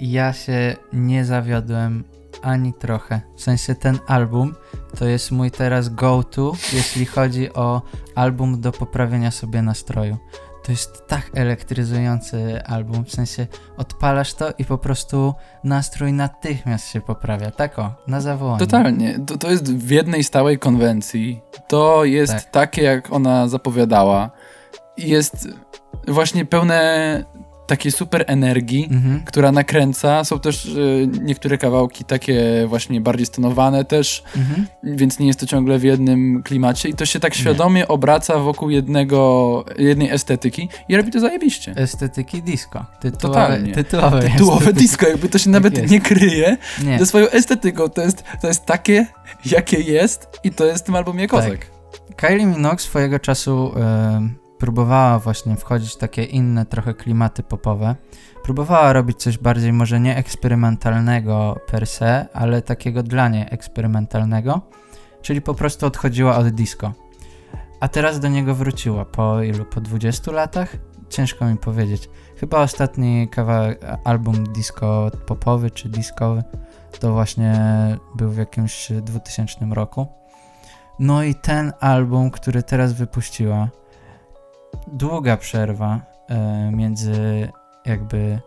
ja się nie zawiodłem ani trochę. W sensie ten album to jest mój teraz go-to, jeśli chodzi o album do poprawienia sobie nastroju. To jest tak elektryzujący album, w sensie odpalasz to i po prostu nastrój natychmiast się poprawia. Tak o, na zawołanie. Totalnie. To, to jest w jednej stałej konwencji. To jest Tak. takie, jak ona zapowiadała. I Jest właśnie pełne takiej super energii, Mhm. która nakręca. Są też y, niektóre kawałki takie właśnie bardziej stonowane też, Mhm. więc nie jest to ciągle w jednym klimacie i to się tak świadomie obraca wokół jednego, jednej estetyki i robi to zajebiście. Estetyki disco. Tytułowe, Totalnie. tytułowe, Tytułowe disco, jakby to się nawet jest. nie kryje Nie. ze swoją estetyką. To jest, to jest takie, jakie jest i to jest w tym albumie kozak. Kylie Minogue swojego czasu próbowała właśnie wchodzić w takie inne trochę klimaty popowe. Próbowała robić coś bardziej może nie eksperymentalnego per se, ale takiego dla niej eksperymentalnego, czyli po prostu odchodziła od disco. A teraz do niego wróciła po ilu? Po 20 latach? Ciężko mi powiedzieć. Chyba ostatni kawałek, album disco popowy czy discowy to właśnie był w jakimś 2000 roku. No i ten album, który teraz wypuściła, długa przerwa e, między jakby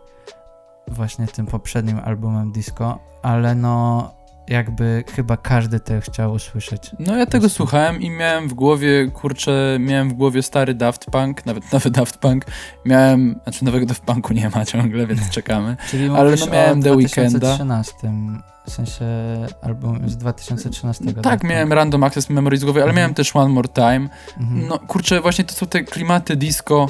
właśnie tym poprzednim albumem disco, ale no jakby chyba każdy to chciał usłyszeć. No ja tego słuchałem i miałem w głowie, kurczę, miałem w głowie stary Daft Punk, nawet nowy Daft Punk. Miałem, znaczy nowego Daft Punku nie ma ciągle, więc czekamy. Czyli Ale no miałem The Weeknda. 2013, w sensie album z 2013. Tak, Daft miałem Punk. Random Access Memory z głowy, ale Mhm. miałem też One More Time. Mhm. No kurczę, właśnie to są te klimaty disco,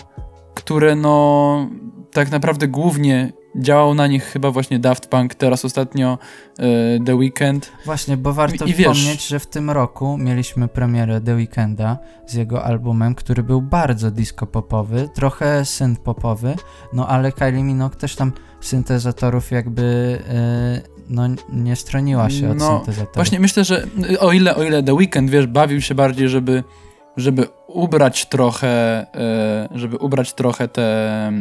które no tak naprawdę głównie działał na nich chyba właśnie Daft Punk, teraz ostatnio e, The Weeknd. Właśnie, bo warto I wiesz- wspomnieć, że w tym roku mieliśmy premierę The Weeknda z jego albumem, który był bardzo disco-popowy, trochę synth-popowy, no ale Kylie Minogue też tam syntezatorów jakby e, no nie stroniła się od No, syntezatorów. Właśnie myślę, że y, o ile, o ile The Weeknd, wiesz, bawił się bardziej, żeby, żeby ubrać trochę, e, żeby ubrać trochę te,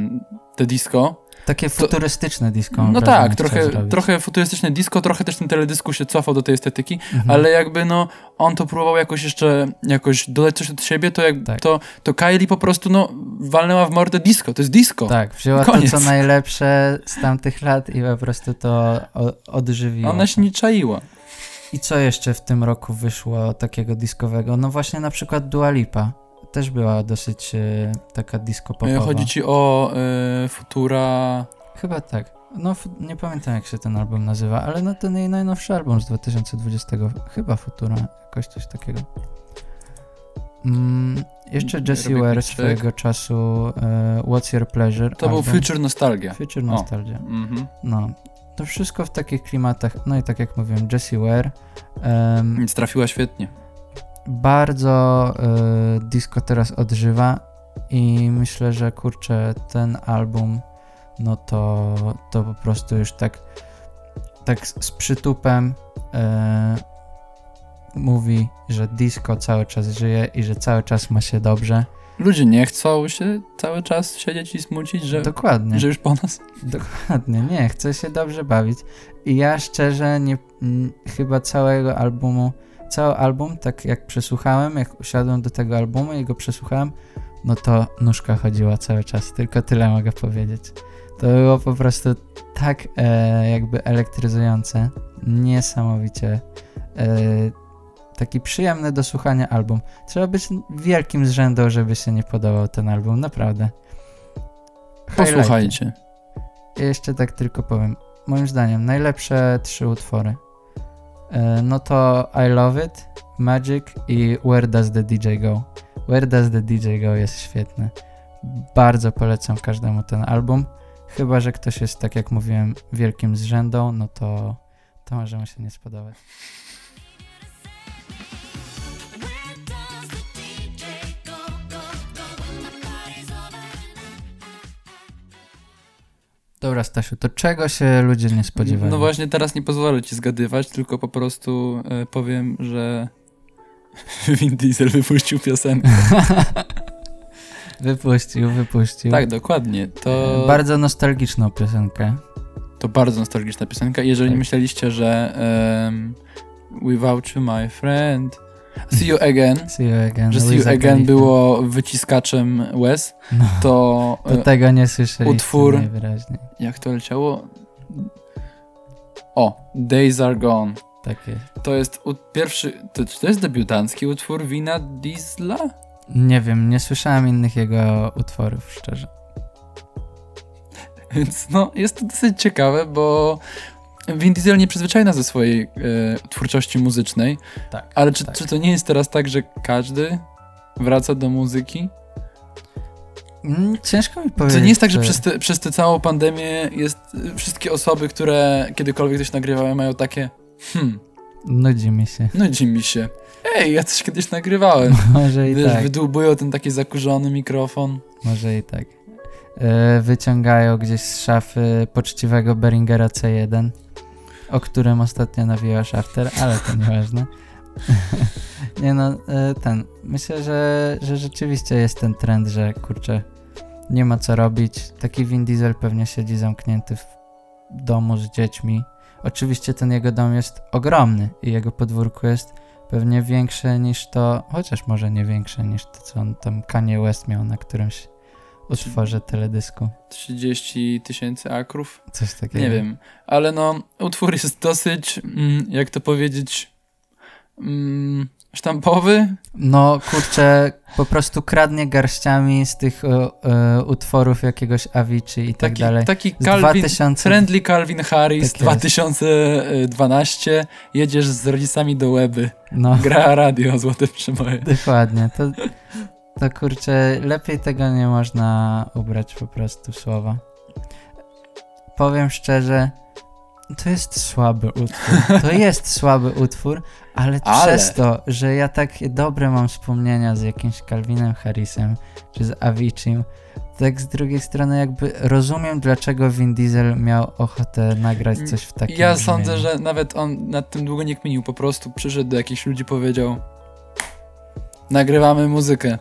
te disco. Takie futurystyczne disco. No tak, trochę, trochę futurystyczne disco, trochę też ten teledysku się cofał do tej estetyki, Mhm. ale jakby no, on to próbował jakoś jeszcze, jakoś dodać coś od siebie, to jak, Tak. to, to Kylie po prostu, no, walnęła w mordę disco, to jest disco. Tak, wzięła Koniec. to, co najlepsze z tamtych lat i po prostu to odżywiła. Ona się nie czaiła. I co jeszcze w tym roku wyszło takiego diskowego? No właśnie na przykład Dua Lipa. Też była dosyć e, taka disco E, popowa. Chodzi ci o e, Futura... Chyba tak. No nie pamiętam jak się ten album nazywa, ale no ten jej najnowszy album z 2020. Chyba Futura, jakoś coś takiego. Mm, jeszcze Jessie Robię Ware swojego czasu e, What's Your Pleasure. To był album. Future Nostalgia. Future. Nostalgia. Mhm. No. To wszystko w takich klimatach. No i tak jak mówiłem, Jessie Ware. em, Więc trafiła świetnie. Bardzo y, disco teraz odżywa i myślę, że kurczę, ten album, no to, to po prostu już tak, tak z przytupem y, mówi, że disco cały czas żyje i że cały czas ma się dobrze. Ludzie nie chcą się cały czas siedzieć i smucić, że, Dokładnie. że już po nas. Dokładnie, nie, chcę się dobrze bawić. I ja szczerze nie, chyba całego albumu, cały album, tak jak przesłuchałem, jak usiadłem do tego albumu i go przesłuchałem, no to nóżka chodziła cały czas, tylko tyle mogę powiedzieć. To było po prostu tak e, jakby elektryzujące, niesamowicie. E, taki przyjemny do słuchania album. Trzeba być wielkim zrzędą, żeby się nie podobał ten album, naprawdę. Posłuchajcie. Jeszcze tak tylko powiem. Moim zdaniem najlepsze trzy utwory. E, No to I Love It, Magic i Where Does the DJ Go. Where Does the DJ Go jest świetny. Bardzo polecam każdemu ten album. Chyba, że ktoś jest, tak jak mówiłem, wielkim zrzędą, no to, to może mu się nie spodobać. Dobra, Stasiu, to czego się ludzie nie spodziewają? No właśnie teraz nie pozwolę ci zgadywać, tylko po prostu e, powiem, że Vin Diesel wypuścił piosenkę. wypuścił, wypuścił. Tak, dokładnie. To E, Bardzo nostalgiczną piosenkę. To bardzo nostalgiczna piosenka. Jeżeli Tak. myśleliście, że um, Without You My Friend, See You Again, See you again. że See You Again Khalifa. było wyciskaczem łez, No, to to e, tego nie słyszeliście utwór- najwyraźniej. jak to leciało? O, Days Are Gone. Tak jest. To jest pierwszy, to, czy to jest debiutancki utwór Wina Diesla? Nie wiem, nie słyszałem innych jego utworów, szczerze. Więc no, jest to dosyć ciekawe, bo Vin Diesel nie przyzwyczaja nas do swojej e, twórczości muzycznej, Tak. ale czy, tak. czy to nie jest teraz tak, że każdy wraca do muzyki? Mm, Ciężko mi To powiedzieć. nie jest tak, że przez, te, przez tę całą pandemię jest y, wszystkie osoby, które kiedykolwiek coś nagrywały, mają takie hmm, Nudzi mi się. nudzi mi się. Ej, ja coś kiedyś nagrywałem. Może i Wiesz, tak. wydłubują ten taki zakurzony mikrofon. Może i tak. E, wyciągają gdzieś z szafy poczciwego Beringera C1, o którym ostatnio nawijał Shafter, ale to nieważne. nie no, e, ten. Myślę, że, że rzeczywiście jest ten trend, że kurczę, nie ma co robić. Taki Vin Diesel pewnie siedzi zamknięty w domu z dziećmi. Oczywiście ten jego dom jest ogromny i jego podwórko jest pewnie większe niż to, chociaż może nie większe niż to, co on tam Kanye West miał na którymś utworze teledysku. 30 tysięcy akrów. Coś takiego. Nie wiem, ale no, utwór jest dosyć, mm, jak to powiedzieć, mm, sztampowy. No kurczę, po prostu kradnie garściami z tych e, e, utworów jakiegoś Avicii i tak Taki, dalej. taki Z Calvin, 2000 friendly Calvin Harris Tak jest. 2012. Jedziesz z rodzicami do Łeby. No, Gra radio, złote przeboje. dokładnie. To, to kurczę, lepiej tego nie można ubrać po prostu słowa. Powiem szczerze, to jest słaby utwór. To jest słaby utwór, ale, Ale- przez to, że ja takie dobre mam wspomnienia z jakimś Calvinem Harrisem czy z Aviciim, tak z drugiej strony jakby rozumiem, dlaczego Vin Diesel miał ochotę nagrać coś w takim Ja brzmieniu. sądzę, że nawet on nad tym długo nie kminił. Po prostu przyszedł do jakichś ludzi powiedział nagrywamy muzykę.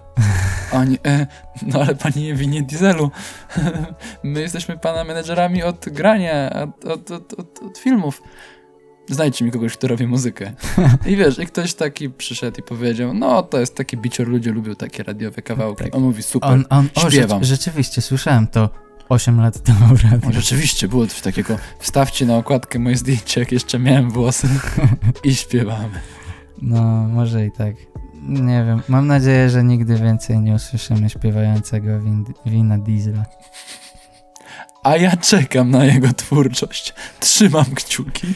Oni, e, no ale panie Winie Dieselu, my jesteśmy pana menedżerami od grania, od, od, od, od, filmów. Znajdźcie mi kogoś, kto robi muzykę. I wiesz, i ktoś taki przyszedł i powiedział, no to jest taki bicior, ludzie lubią takie radiowe kawałki. On mówi, super, On, on, o, śpiewam. rzecz, rzeczywiście, słyszałem to 8 lat temu w radiu. O, rzeczywiście, było coś takiego. Wstawcie na okładkę moje zdjęcie, jak jeszcze miałem włosy i śpiewamy. No, może i tak. Nie wiem, mam nadzieję, że nigdy więcej nie usłyszymy śpiewającego win, wina Diesla. A ja czekam na jego twórczość. Trzymam kciuki.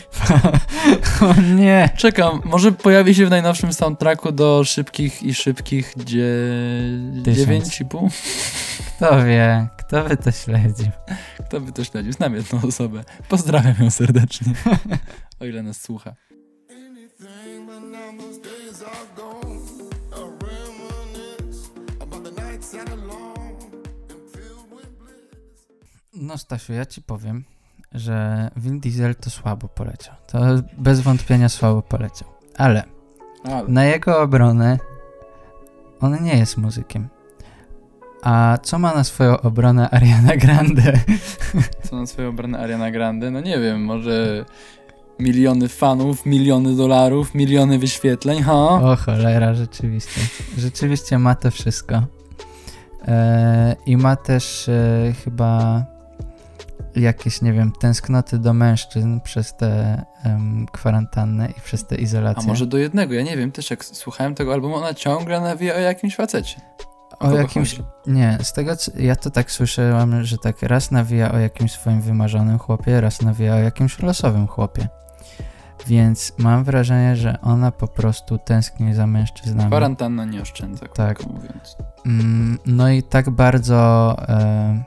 o nie! Czekam, może pojawi się w najnowszym soundtracku do Szybkich i Szybkich dzie... Tysiąc. 9,5. Kto wie, kto by to śledził? Kto by to śledził? Znam jedną osobę. Pozdrawiam ją serdecznie. O ile nas słucha. No Stasiu, ja ci powiem, że Vin Diesel to słabo poleciał. To bez wątpienia słabo poleciał. Ale Ale. na jego obronę on nie jest muzykiem. A co ma na swoją obronę Ariana Grande? Co na swoją obronę Ariana Grande? No nie wiem, może miliony fanów, miliony dolarów, miliony wyświetleń, ha? O cholera, rzeczywiście. Rzeczywiście ma to wszystko. E, I ma też e, chyba jakieś, nie wiem, tęsknoty do mężczyzn przez tę em, kwarantannę i przez A izolację. może do jednego, ja nie wiem, też jak słuchałem tego albumu, ona ciągle nawija o jakimś facecie. o kogo jakimś. chodzi? Nie, z tego co ja to tak słyszałem, że tak raz nawija o jakimś swoim wymarzonym chłopie, raz nawija o jakimś losowym chłopie. Więc mam wrażenie, że ona po prostu tęskni za mężczyznami. Kwarantanna nie oszczędza, Tak. mówiąc. Mm, No i tak bardzo e,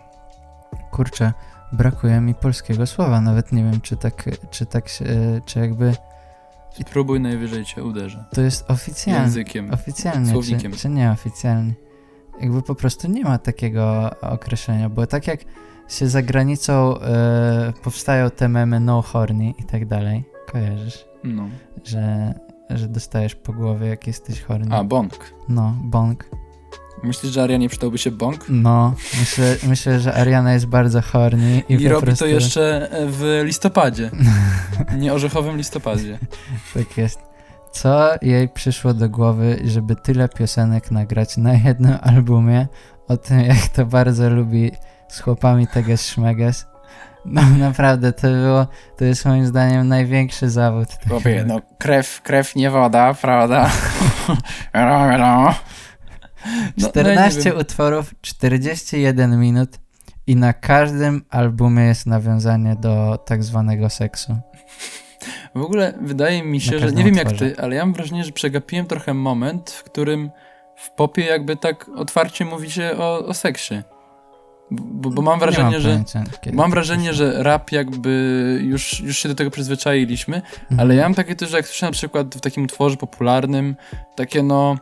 kurczę, brakuje mi polskiego słowa. Nawet nie wiem, czy tak, czy tak, się- e, czy jakby Spróbuj, najwyżej cię uderzę. to jest oficjalnie. Językiem. Oficjalnie, Słownikiem. czy, czy nieoficjalnie. Jakby po prostu nie ma takiego określenia, bo tak jak się za granicą e, powstają te memy no horny i tak dalej, kojarzysz, No. że, że dostajesz po głowie jak jesteś horny. A, bong. No, bong. Myślisz, że Arianie przydałby się bong? No, myślę, myślę, że Ariana jest bardzo horny i, I, robi prostu... to jeszcze w listopadzie. Nie orzechowym listopadzie. Tak jest. Co jej przyszło do głowy, żeby tyle piosenek nagrać na jednym albumie o tym, jak to bardzo lubi z chłopami Teges Szmeges? No naprawdę, to było, to jest moim zdaniem największy zawód. Chłopie, no krew, krew nie woda, prawda? No, no. No, 14 no, wiem. utworów, 41 minut i na każdym albumie jest nawiązanie do tak zwanego seksu. W ogóle wydaje mi się, że nie wiem jak ty, ale ja mam wrażenie, że przegapiłem trochę moment, w którym w popie jakby tak otwarcie mówi się o, o seksie. Bo, bo mam Nie wrażenie, że pojęcia, mam wrażenie, że rap jakby już, już się do tego przyzwyczailiśmy, Mhm. ale ja mam takie też, że jak słyszę na przykład w takim utworze popularnym, takie no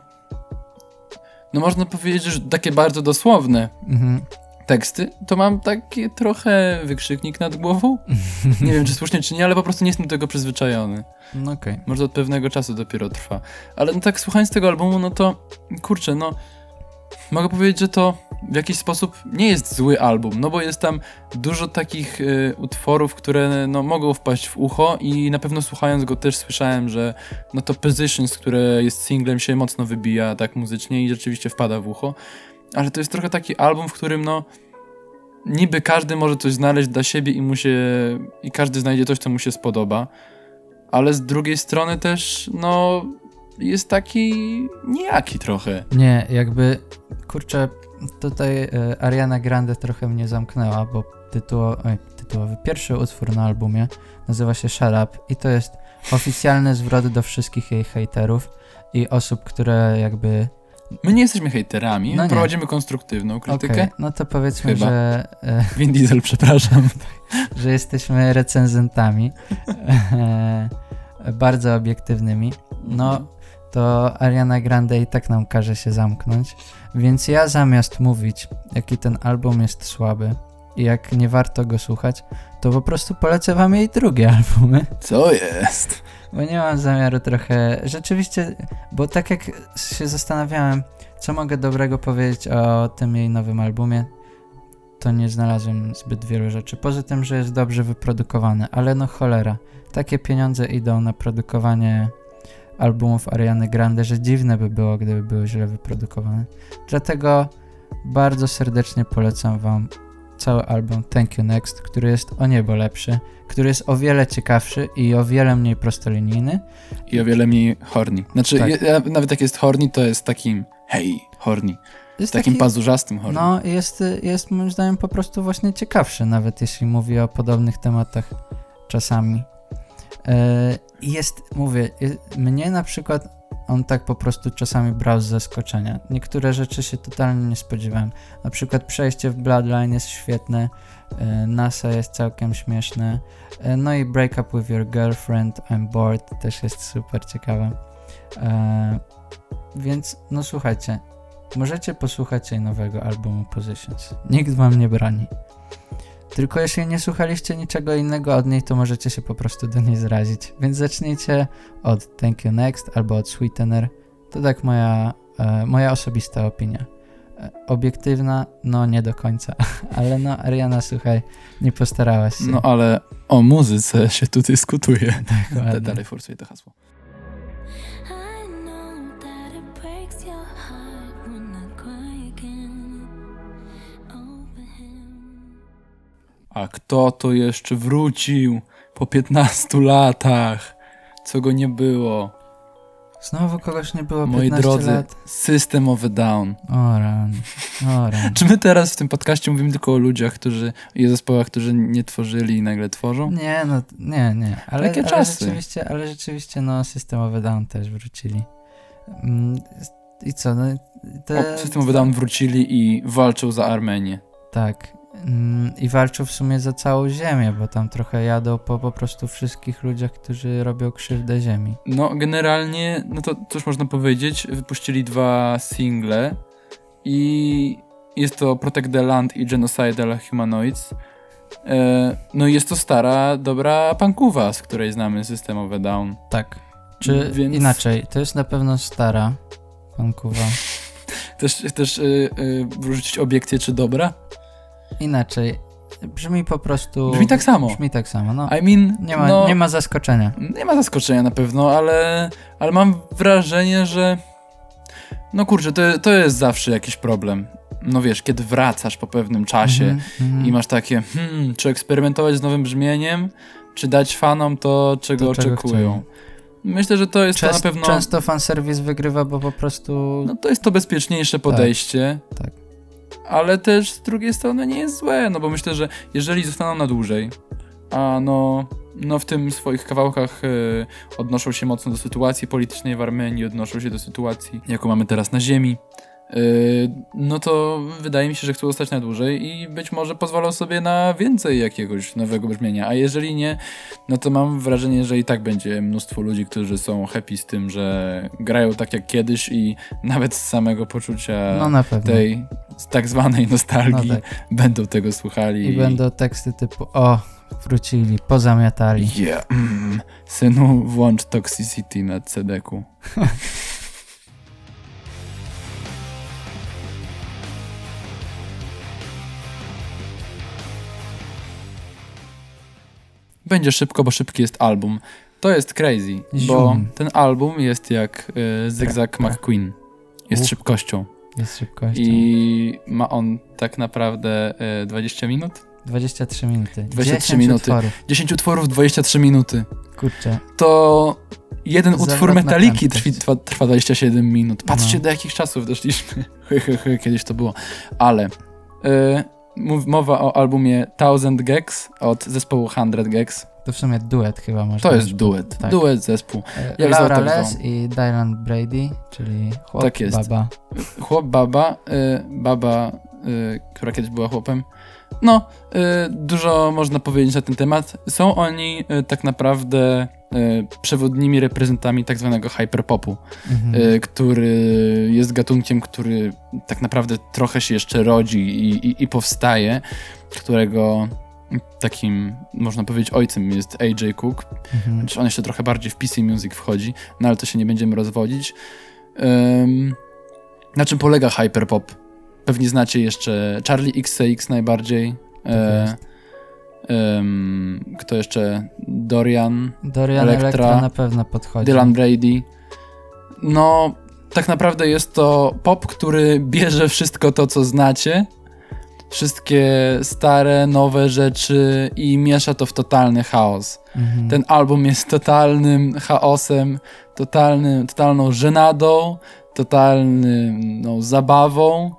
no można powiedzieć, że takie bardzo dosłowne Mhm. teksty, to mam taki trochę wykrzyknik nad głową. Nie wiem, czy słusznie, czy nie, ale po prostu nie jestem do tego przyzwyczajony. No okej. Może od pewnego czasu dopiero trwa. Ale no tak słuchając tego albumu, no to kurczę, no mogę powiedzieć, że to w jakiś sposób nie jest zły album, no bo jest tam dużo takich y, utworów, które no, mogą wpaść w ucho i na pewno słuchając go też słyszałem, że no to Positions, które jest singlem się mocno wybija tak muzycznie i rzeczywiście wpada w ucho. Ale to jest trochę taki album, w którym no niby każdy może coś znaleźć dla siebie i mu się i każdy znajdzie coś, co mu się spodoba ale z drugiej strony też, no, jest taki nijaki trochę. Nie, jakby, kurczę, tutaj e, Ariana Grande trochę mnie zamknęła, bo tytuło, oj, tytułowy pierwszy utwór na albumie nazywa się Shut Up i to jest oficjalny zwrot do wszystkich jej hejterów i osób, które jakby... My nie jesteśmy hejterami, No prowadzimy konstruktywną krytykę. Okej, no to powiedzmy, Chyba. że, e, Vin Diesel, przepraszam. że jesteśmy recenzentami e, bardzo obiektywnymi. No, to Ariana Grande i tak nam każe się zamknąć. Więc ja zamiast mówić, jaki ten album jest słaby i jak nie warto go słuchać, to po prostu polecę wam jej drugie albumy. Co jest? Bo nie mam zamiaru trochę. Rzeczywiście, bo tak jak się zastanawiałem, co mogę dobrego powiedzieć o tym jej nowym albumie, to nie znalazłem zbyt wielu rzeczy. Poza tym, że jest dobrze wyprodukowany, ale no cholera. Takie pieniądze idą na produkowanie albumów Ariany Grande, że dziwne by było, gdyby były źle wyprodukowane. Dlatego bardzo serdecznie polecam wam cały album Thank You Next, który jest o niebo lepszy, który jest o wiele ciekawszy i o wiele mniej prostolinijny. I o wiele mniej horny. Znaczy, Tak. ja, nawet jak jest horny, to jest takim hej, horny. Jest Takim taki- pazurzastym horny. No, jest, jest moim zdaniem po prostu właśnie ciekawszy, nawet jeśli mówi o podobnych tematach czasami. E, jest, mówię, jest, mnie na przykład on tak po prostu czasami brał z zaskoczenia. Niektóre rzeczy się totalnie nie spodziewałem. Na przykład przejście w Bloodline jest świetne, e, NASA jest całkiem śmieszne, e, no i Break Up With Your Girlfriend, I'm Bored też jest super ciekawe. E, więc, no słuchajcie, Możecie posłuchać jej nowego albumu Positions. Nikt wam nie broni. Tylko jeśli nie słuchaliście niczego innego od niej, to możecie się po prostu do niej zrazić. Więc zacznijcie od Thank You Next albo od Sweetener. To tak moja, e, moja osobista opinia. E, obiektywna, no nie do końca. Ale no, Ariana, słuchaj, nie postarałaś się. No ale o muzyce się tu dyskutuje. Dokładnie. Dalej forsuję to hasło. A kto to jeszcze wrócił po 15 latach? Co go nie było? Znowu kogoś nie było Moi 15 drodzy, lat. System of a Down. O ran, o ran. Czy my teraz w tym podcaście mówimy tylko o ludziach, którzy i zespołach, którzy nie tworzyli i nagle tworzą? Nie, no, nie, nie. Ale, Takie ale czasy. rzeczywiście, ale rzeczywiście, no, systemowy down też wrócili. Mm, I co, no, te, O, System of a Down wrócili i walczą za Armenię. Tak. I walczą w sumie za całą ziemię, bo tam trochę jadą po po prostu wszystkich ludziach, którzy robią krzywdę ziemi. No, generalnie, no to cóż można powiedzieć, wypuścili dwa single i jest to Protect the Land i Genocidal Humanoids. E, no i jest to stara, dobra punkowa, z której znamy System of a Down. Tak. Czy Więc- inaczej, to jest na pewno stara pankuwa. Też, też y, y, wrzucić obiekcję, czy dobra? Inaczej. Brzmi po prostu... Brzmi tak samo. Brzmi tak samo, no. I mean, Nie ma, no, nie ma zaskoczenia. nie ma zaskoczenia na pewno, ale, ale mam wrażenie, że no kurczę, to, to jest zawsze jakiś problem. No wiesz, kiedy wracasz po pewnym czasie Mhm, mhm. i masz takie, hmm, czy eksperymentować z nowym brzmieniem, czy dać fanom to, czego To, czego oczekują. chcą. Myślę, że to jest to na Częst, pewno, Często fanserwis wygrywa, bo po prostu... no to jest to bezpieczniejsze podejście. tak. Ale też z drugiej strony nie jest złe, no bo myślę, że jeżeli zostaną na dłużej, a no, no w tym swoich kawałkach y, odnoszą się mocno do sytuacji politycznej w Armenii, odnoszą się do sytuacji, jaką mamy teraz na ziemi, no to wydaje mi się, że chcą zostać na dłużej i być może pozwolą sobie na więcej jakiegoś nowego brzmienia, a jeżeli nie, no to mam wrażenie, że i tak będzie mnóstwo ludzi, którzy są happy z tym, że grają tak jak kiedyś i nawet z samego poczucia No tej tak zwanej nostalgii No tak. będą tego słuchali. I będą teksty typu o, wrócili, pozamiatali. Yeah. Mm. Synu, włącz Toxicity na CD-ku. Będzie szybko, bo szybki jest album. To jest crazy, bo Zium. ten album jest jak y, Zygzak Tra- tra- McQueen. Jest szybkością. Jest szybkością. I ma on tak naprawdę y, 20 minut? 23 minuty. 23 10 minuty. utworów. 10 utworów, 23 minuty. Kurczę. To jeden utwór Zawrotna Metaliki prędkość. trwi, trwa, trwa 27 minut. Patrzcie, No. do jakich czasów doszliśmy. Kiedyś to było. Ale y, mowa o albumie Thousand Gags od zespołu 100 Gags. To w sumie duet chyba można To jest duet. Tak. Duet zespół. E, Jak Laura Les i Dylan Brady, czyli chłop, Tak baba. Chłop, baba, y, baba, y, która kiedyś była chłopem. No, y, dużo można powiedzieć na ten temat. Są oni y, tak naprawdę y, przewodnimi reprezentami tak zwanego hyperpopu, Mhm. który jest gatunkiem, który tak naprawdę trochę się jeszcze rodzi i, i, i powstaje, którego takim, można powiedzieć, ojcem jest AJ Cook, Mhm. Znaczy on jeszcze trochę bardziej w PC Music wchodzi, no ale to się nie będziemy rozwodzić. Ym, na czym polega hyperpop? Pewnie znacie jeszcze Charlie XCX najbardziej. E, jest. ym, kto jeszcze? Dorian, Dorian Elektra, Elektra, na pewno podchodzi. Dylan Brady. No, tak naprawdę jest to pop, który bierze wszystko to, co znacie, wszystkie stare, nowe rzeczy i miesza to w totalny chaos. Mhm. Ten album jest totalnym chaosem, totalnym, totalną żenadą, totalną zabawą.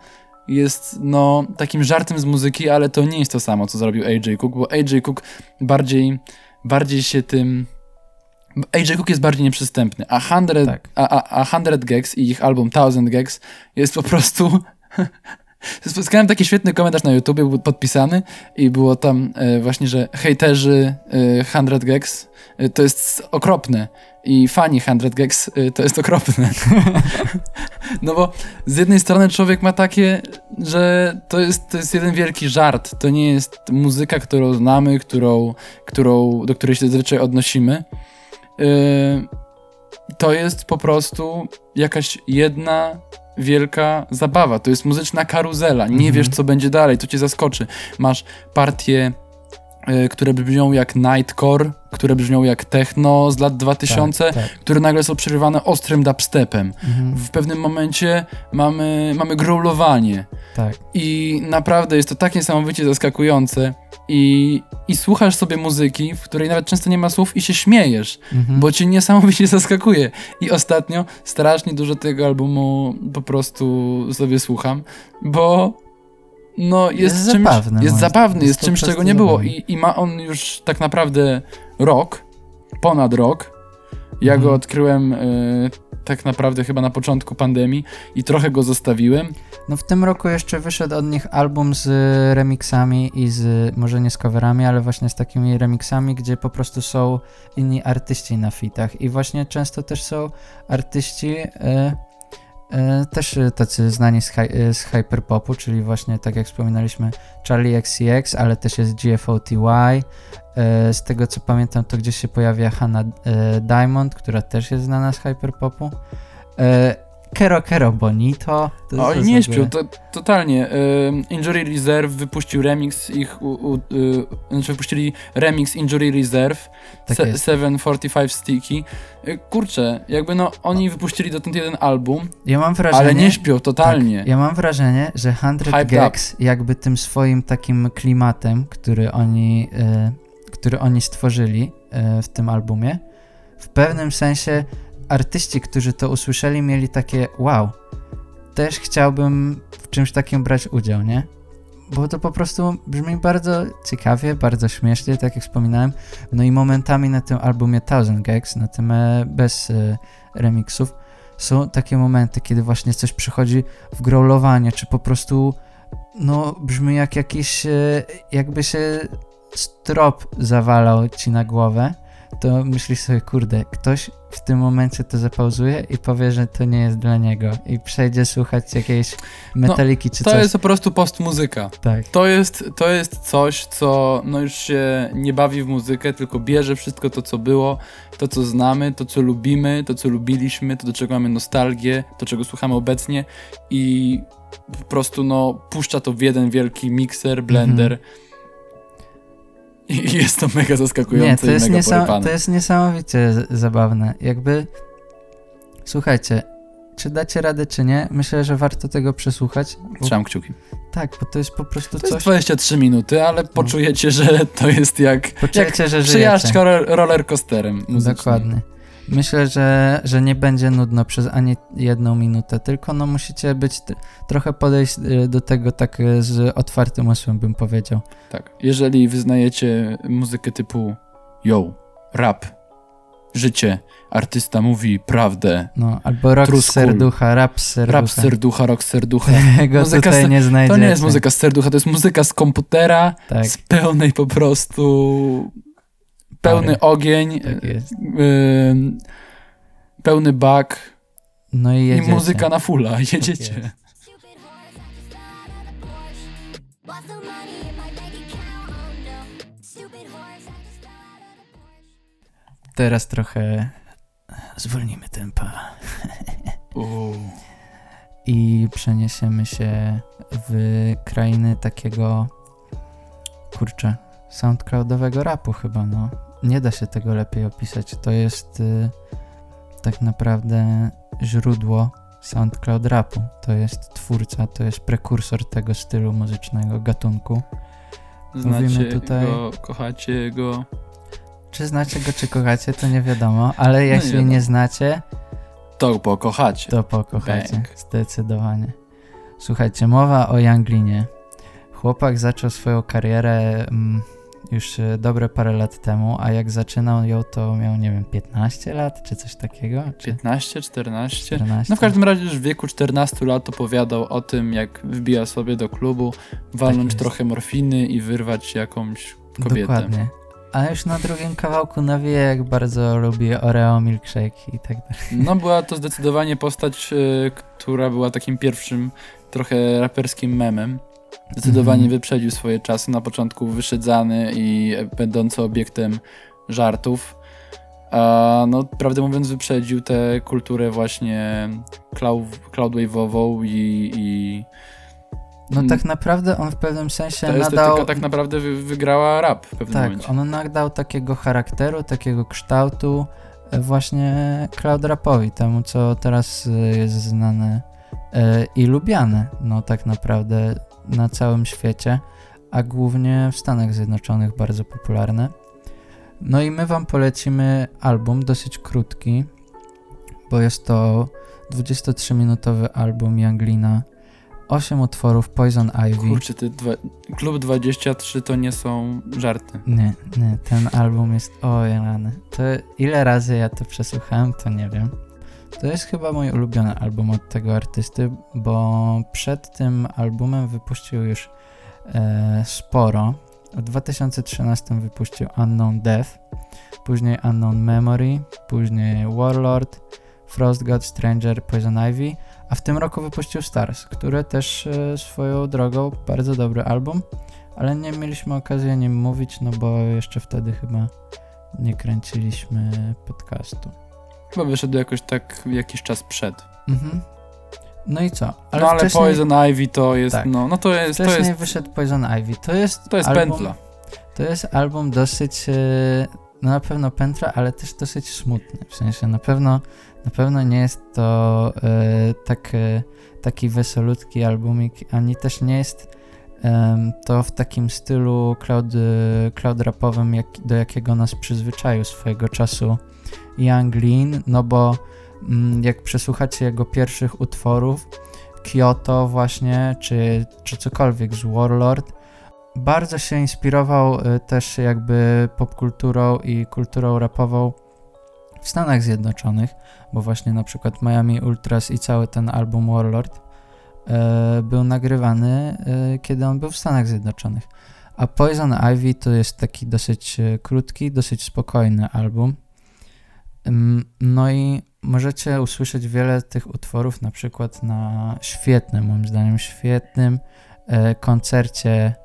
Jest no takim żartem z muzyki, ale to nie jest to samo, co zrobił AJ Cook, bo AJ Cook bardziej, bardziej się tym. AJ Cook jest bardziej nieprzystępny, a 100, Tak. a, a, a 100 Gags i ich album 1000 Gags jest po prostu. Spotkałem taki świetny komentarz na YouTube, był podpisany i było tam e, właśnie, że hejterzy e, 100 Gags e, to jest okropne i fani 100 Gags e, to jest okropne. no bo z jednej strony człowiek ma takie, że to jest, to jest jeden wielki żart. To nie jest muzyka, którą znamy, którą, którą, do której się zazwyczaj odnosimy. E, to jest po prostu jakaś jedna wielka zabawa. To jest muzyczna karuzela. Nie Mhm. wiesz, co będzie dalej, to cię zaskoczy. Masz partię które brzmią jak nightcore, które brzmią jak techno z lat 2000, Tak, tak. które nagle są przerywane ostrym dubstepem. Mhm, W pewnym momencie mamy, mamy growlowanie tak. i naprawdę jest to tak niesamowicie zaskakujące i, i słuchasz sobie muzyki, w której nawet często nie ma słów i się śmiejesz, Mhm. bo cię niesamowicie zaskakuje. I ostatnio strasznie dużo tego albumu po prostu sobie słucham, bo no jest, Jest czymś, zabawny, jest zabawny, jest czymś, czego nie było. I, i ma on już tak naprawdę rok, ponad rok. Ja Mhm. go odkryłem y, tak naprawdę chyba na początku pandemii i trochę go zostawiłem. No w tym roku jeszcze wyszedł od nich album z remixami i z, może nie z coverami, ale właśnie z takimi remixami, gdzie po prostu są inni artyści na fitach i właśnie często też są artyści e, też e, tacy znani z, hi, e, z hyperpopu, czyli właśnie tak jak wspominaliśmy Charlie XCX, ale też jest GFOTY, e, z tego co pamiętam to gdzieś się pojawia Hannah e, Diamond, która też jest znana z hyperpopu. Kero Kero Bonito. To, O, to i nie śpią, to, totalnie. Injury Reserve wypuścił remix ich, u, u, y, znaczy wypuścili remix Injury Reserve, Tak se, jest. 745 Sticky. Y, kurczę, jakby no, oni wypuścili dotąd jeden album, Ja mam wrażenie, ale nie śpią totalnie. Tak, ja mam wrażenie, że 100 Hyped Gags jakby tym swoim takim klimatem, który oni, e, który oni stworzyli e, w tym albumie, w pewnym sensie artyści, którzy to usłyszeli, mieli takie wow, też chciałbym w czymś takim brać udział, nie? Bo to po prostu brzmi bardzo ciekawie, bardzo śmiesznie, tak jak wspominałem. No i momentami na tym albumie Thousand Gags, na tym e, bez e, remixów, są takie momenty, kiedy właśnie coś przychodzi w growlowanie, czy po prostu no brzmi jak jakiś, e, jakby się strop zawalał ci na głowę, to myślisz sobie, kurde, ktoś w tym momencie to zapauzuje i powie, że to nie jest dla niego i przejdzie słuchać jakiejś metaliki czy To coś. jest po prostu postmuzyka. Tak, To jest, to jest coś, co no już się nie bawi w muzykę, tylko bierze wszystko to, co było, to, co znamy, to, co lubimy, to, co lubiliśmy, to, do czego mamy nostalgię, to, czego słuchamy obecnie i po prostu no puszcza to w jeden wielki mikser, blender i jest to mega zaskakujące Nie, to i jest, mega niesam- porypane. to jest niesamowicie z- zabawne. Jakby, słuchajcie, czy dacie radę, czy nie, myślę, że warto tego przesłuchać. Bo, Trzymam kciuki. tak, bo to jest po prostu To jest coś... 23 minuty, ale poczujecie, że to jest jak, Poczujecie, że żyjecie. przejażdżka ro- roller coasterem muzycznym. Dokładnie. Myślę, że, że nie będzie nudno przez ani jedną minutę, tylko no musicie być trochę podejść y, do tego tak y, z otwartym umysłem, bym powiedział. Tak. Jeżeli wyznajecie muzykę typu yo, rap, życie, artysta mówi prawdę, No, albo rock z serducha, rap z serducha. rap z serducha, rock z serducha. Tego Muzyka tutaj nie znajdziecie. To nie jest muzyka z serducha, to jest muzyka z komputera, Tak, z pełnej po prostu pełny Pary. ogień, tak ym, pełny bak No i i jedziecie. muzyka na fulla. Jedziecie. of the Porsche. Teraz trochę zwolnimy tempa i przeniesiemy się w krainy takiego kurczę, soundcloudowego rapu chyba, no. Nie da się tego lepiej opisać. To jest y, tak naprawdę źródło SoundCloud rapu. To jest twórca, to jest prekursor tego stylu muzycznego, gatunku. Znacie Mówimy tutaj- go, kochacie go. Czy znacie go, czy kochacie, to nie wiadomo, ale jeśli wiadomo. nie znacie, To pokochacie. To pokochacie, Bang. zdecydowanie. Słuchajcie, mowa o Younglinie. Chłopak zaczął swoją karierę mm, już e, dobre parę lat temu, a jak zaczynał ją, to miał, nie wiem, 15 lat, czy coś takiego? Czy 15, 14. 14? No w każdym razie już w wieku 14 lat opowiadał o tym, jak wbija sobie do klubu, walnąć jest. trochę morfiny i wyrwać jakąś kobietę. Dokładnie. A już na drugim kawałku nawija, jak bardzo lubi Oreo milkshake i tak dalej. No była to zdecydowanie postać, y, która była takim pierwszym trochę raperskim memem. Zdecydowanie Mhm. wyprzedził swoje czasy. Na początku wyszedzany i będący obiektem żartów. A no, prawdę mówiąc, wyprzedził tę kulturę właśnie cloud, cloudwave'ową i, i No Mm. tak naprawdę on w pewnym sensie Ta nadał... tak naprawdę wy, wygrała rap w pewnym Tak, momencie. on nadał takiego charakteru, takiego kształtu e, właśnie cloud rapowi, temu co teraz e, jest znane e, i lubiane, no tak naprawdę na całym świecie, a głównie w Stanach Zjednoczonych bardzo popularne. No i my wam polecimy album, dosyć krótki, bo jest to 23-minutowy album Younglina, 8 utworów Poison Ivy. Kurczę, ty dwa, Klub 23 to nie są żarty. Nie, nie, ten album jest. O, rany. To ile razy ja to przesłuchałem, to nie wiem. To jest chyba mój ulubiony album od tego artysty, bo przed tym albumem wypuścił już e, sporo. W 2013 wypuścił Unknown Death, później Unknown Memory, później Warlord, Frost God, Stranger, Poison Ivy, a w tym roku wypuścił Stars, które też e, swoją drogą bardzo dobry album ale nie mieliśmy okazji o nim mówić, no bo jeszcze wtedy chyba nie kręciliśmy podcastu. Chyba wyszedł jakoś tak jakiś czas przed. Mhm. No i co? no ale wcześniej, Poison Ivy to jest, Tak. no, no to jest, to wcześniej jest, wyszedł Poison Ivy. To jest, to jest album, pętla. To jest album dosyć, e, no na pewno pętla, ale też dosyć smutny. W sensie na pewno, na pewno nie jest to e, tak, e, taki wesolutki albumik, ani też nie jest to w takim stylu cloud, cloud rapowym, jak, do jakiego nas przyzwyczaił swojego czasu Young Lean, no bo mm, jak przesłuchacie jego pierwszych utworów, Kyoto właśnie, czy, czy cokolwiek z Warlord, bardzo się inspirował y, też jakby popkulturą i kulturą rapową w Stanach Zjednoczonych, bo właśnie na przykład Miami Ultras i cały ten album Warlord e, był nagrywany, e, kiedy on był w Stanach Zjednoczonych. A Poison Ivy to jest taki dosyć krótki, dosyć spokojny album. No i możecie usłyszeć wiele tych utworów, na przykład na świetnym, moim zdaniem, świetnym e, koncercie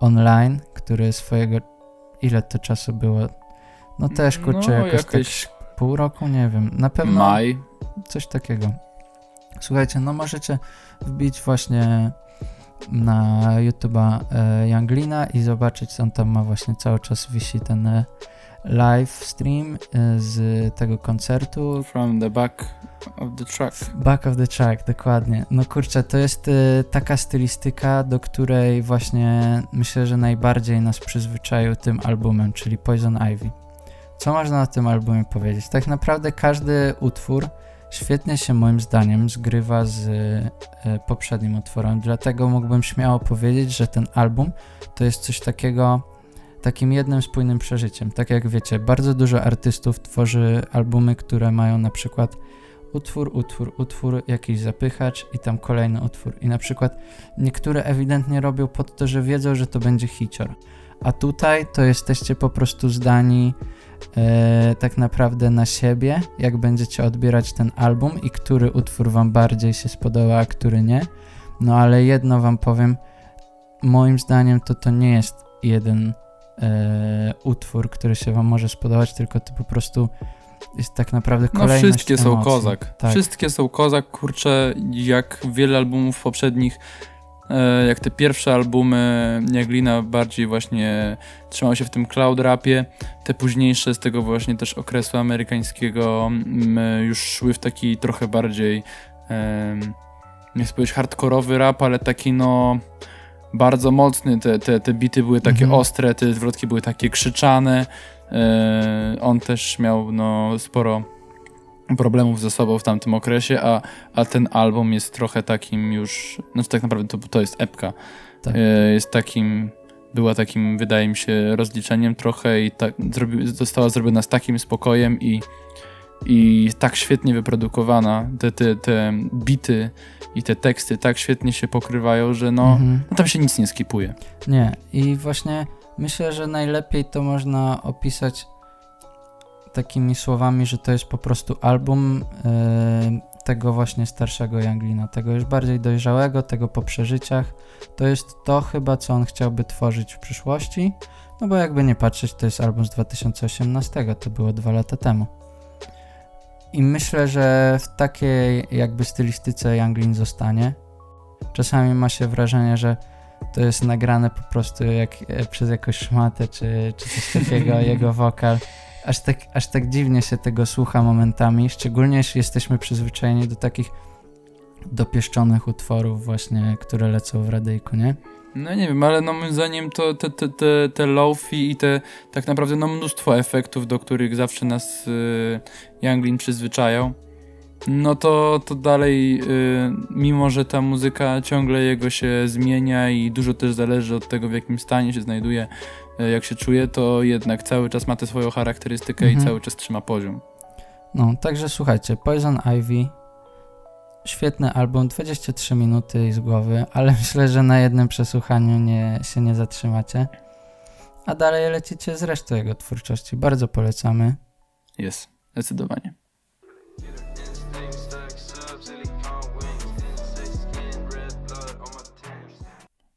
online, który swojego. Ile to czasu było? No też kurczę, no, jakoś jakieś tak pół roku, nie wiem. Na pewno maj. coś takiego. Słuchajcie, no możecie wbić właśnie na YouTube'a e, Younglina i zobaczyć, on tam ma właśnie cały czas wisi ten e, live stream e, z tego koncertu. From the back of the truck. Back of the track, dokładnie. No kurczę, to jest e, taka stylistyka, do której właśnie myślę, że najbardziej nas przyzwyczaił tym albumem, czyli Poison Ivy. Co można na tym albumie powiedzieć? Tak naprawdę każdy utwór świetnie się moim zdaniem zgrywa z e, poprzednim utworem, dlatego mógłbym śmiało powiedzieć, że ten album to jest coś takiego, takim jednym spójnym przeżyciem. Tak jak wiecie, bardzo dużo artystów tworzy albumy, które mają na przykład utwór, utwór, utwór, jakiś zapychacz i tam kolejny utwór. I na przykład niektóre ewidentnie robią pod to, że wiedzą, że to będzie hicior. A tutaj to jesteście po prostu zdani e, tak naprawdę na siebie, jak będziecie odbierać ten album i który utwór wam bardziej się spodoba, a który nie. No ale jedno wam powiem, moim zdaniem to to nie jest jeden e, utwór, który się wam może spodobać, tylko to po prostu jest tak naprawdę No kolejność wszystkie są emocji. kozak. Tak. Wszystkie są kozak, kurczę, jak wiele albumów poprzednich, e, jak te pierwsze albumy Jaglina bardziej właśnie trzymał się w tym cloud rapie, te późniejsze z tego właśnie też okresu amerykańskiego mm, już szły w taki trochę bardziej em, nie chcę powiedzieć hardkorowy rap, ale taki no bardzo mocny, te, te, te bity były takie Mhm. ostre, te zwrotki były takie krzyczane, E, on też miał no, sporo problemów ze sobą w tamtym okresie, a, a ten album jest trochę takim już, no tak naprawdę to, to jest epka, Tak. E, jest takim, była takim, wydaje mi się, rozliczeniem trochę i tak, zrobi, została zrobiona z takim spokojem i, i tak świetnie wyprodukowana, te, te, te bity i te teksty tak świetnie się pokrywają, że no, Mhm. no tam się nic nie skipuje. Nie, i właśnie myślę, że najlepiej to można opisać takimi słowami, że to jest po prostu album e, tego właśnie starszego Younglina, tego już bardziej dojrzałego, tego po przeżyciach. To jest to chyba, co on chciałby tworzyć w przyszłości, no bo jakby nie patrzeć, to jest album z 2018, to było dwa lata temu. I myślę, że w takiej jakby stylistyce Younglin zostanie. czasami ma się wrażenie, że to jest nagrane po prostu jak, e, przez jakąś szmatę, czy, czy coś takiego, jego wokal. Aż tak, aż tak dziwnie się tego słucha momentami, szczególnie jeśli jesteśmy przyzwyczajeni do takich dopieszczonych utworów właśnie, które lecą w radyjku, nie? No nie wiem, ale no moim zdaniem to te, te, te, te lofi i te tak naprawdę no mnóstwo efektów, do których zawsze nas y, Younglin przyzwyczajał, no to, to dalej, y, mimo że ta muzyka ciągle jego się zmienia i dużo też zależy od tego, w jakim stanie się znajduje, y, jak się czuje, to jednak cały czas ma tę swoją charakterystykę Mhm. i cały czas trzyma poziom. No, także słuchajcie, Poison Ivy, świetny album, 23 minuty z głowy, ale myślę, że na jednym przesłuchaniu nie, się nie zatrzymacie. A dalej lecicie z resztą jego twórczości. Bardzo polecamy. Jest, zdecydowanie.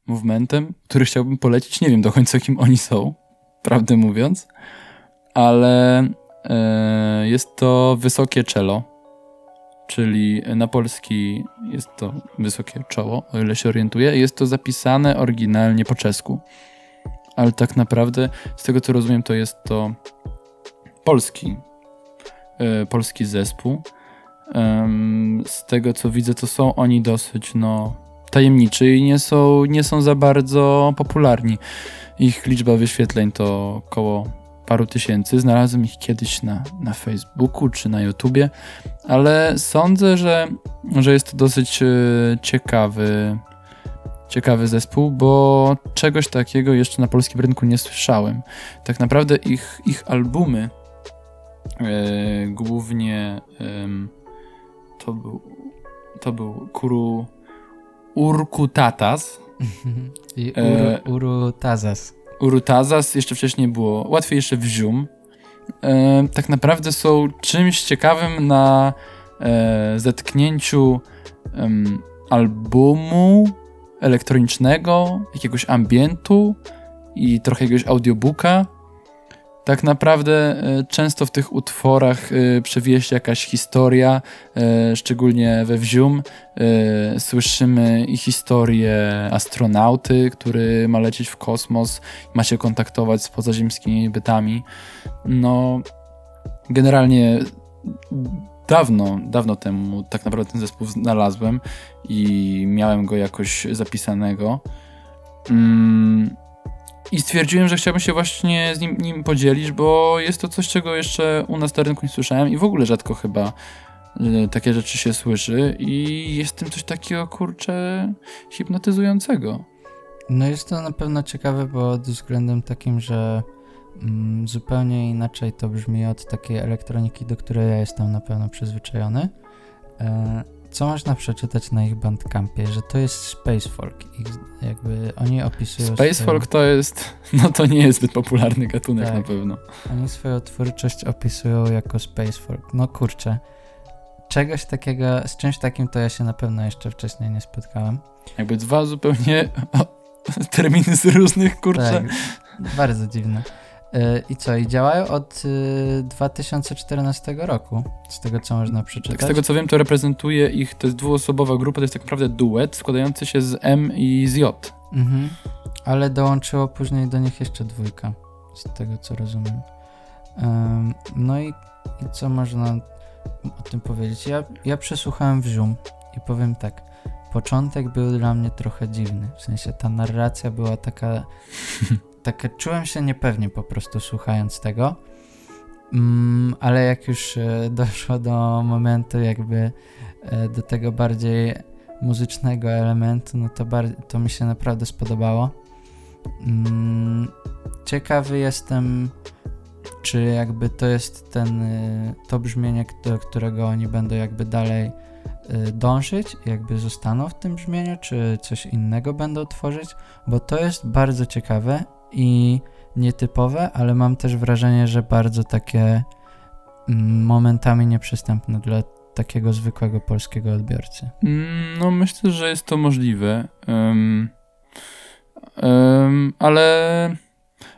Movementem, który chciałbym polecić, nie wiem do końca kim oni są, prawdę mówiąc, ale e, jest to wysokie cello, czyli na polski jest to wysokie czoło, o ile się orientuję. Jest to zapisane oryginalnie po czesku, ale tak naprawdę, z tego co rozumiem, to jest to polski e, polski zespół. Em, z tego co widzę, to są oni dosyć no, tajemniczy i nie są, nie są za bardzo popularni. Ich liczba wyświetleń to około paru tysięcy. Znalazłem ich kiedyś na, na Facebooku czy na YouTubie, ale sądzę, że, że jest to dosyć e, ciekawy, ciekawy zespół, bo czegoś takiego jeszcze na polskim rynku nie słyszałem. Tak naprawdę ich, ich albumy e, głównie em, to był to był Kuru Urkutatas I E, Uru, Uru Tazas. Urutazas, jeszcze wcześniej było łatwiej jeszcze Wzium. E, tak naprawdę są czymś ciekawym na e, zetknięciu albumu elektronicznego, jakiegoś ambientu i trochę jakiegoś audiobooka. Tak naprawdę e, często w tych utworach e, przewija się jakaś historia, e, szczególnie we Wzium. Słyszymy historię astronauty, który ma lecieć w kosmos, ma się kontaktować z pozaziemskimi bytami. No, generalnie dawno, dawno temu tak naprawdę ten zespół znalazłem i miałem go jakoś zapisanego. Mm, I stwierdziłem, że chciałbym się właśnie z nim, nim podzielić, bo jest to coś, czego jeszcze u nas na rynku nie słyszałem i w ogóle rzadko chyba y, takie rzeczy się słyszy i jest w tym coś takiego, kurczę, hipnotyzującego. No jest to na pewno ciekawe, bo pod względem takim, że mm, zupełnie inaczej to brzmi od takiej elektroniki, do której ja jestem na pewno przyzwyczajony. E, co można przeczytać na ich bandcampie? Że to jest Space Folk. Ich, jakby oni opisują Space swoją, folk to jest, no to nie jest zbyt popularny gatunek Tak. na pewno. Oni swoją twórczość opisują jako Space Folk. No kurczę. Czegoś takiego, z czymś takim to ja się na pewno jeszcze wcześniej nie spotkałem. Jakby dwa zupełnie terminy z różnych, kurczę. Tak, bardzo dziwne. E, I co, i działają od y, 2014 roku, z tego co można przeczytać. Tak, z tego co wiem, to reprezentuje ich, to jest dwuosobowa grupa, to jest tak naprawdę duet składający się z M i z J. Mhm. Ale dołączyło później do nich jeszcze dwójka, z tego co rozumiem. Em, no i, i co można o tym powiedzieć? Ja, ja przesłuchałem Wzium i powiem tak, początek był dla mnie trochę dziwny, w sensie ta narracja była taka, taka czułem się niepewnie po prostu słuchając tego, mm, ale jak już e, doszło do momentu jakby e, do tego bardziej muzycznego elementu, no to, to mi się naprawdę spodobało. Mm, ciekawy jestem, czy jakby to jest ten, y, to brzmienie, do którego oni będą jakby dalej dążyć, jakby zostaną w tym brzmieniu, czy coś innego będą tworzyć, bo to jest bardzo ciekawe i nietypowe, ale mam też wrażenie, że bardzo takie mm, momentami nieprzystępne dla takiego zwykłego polskiego odbiorcy. Mm, No myślę, że jest to możliwe. Em, em, ale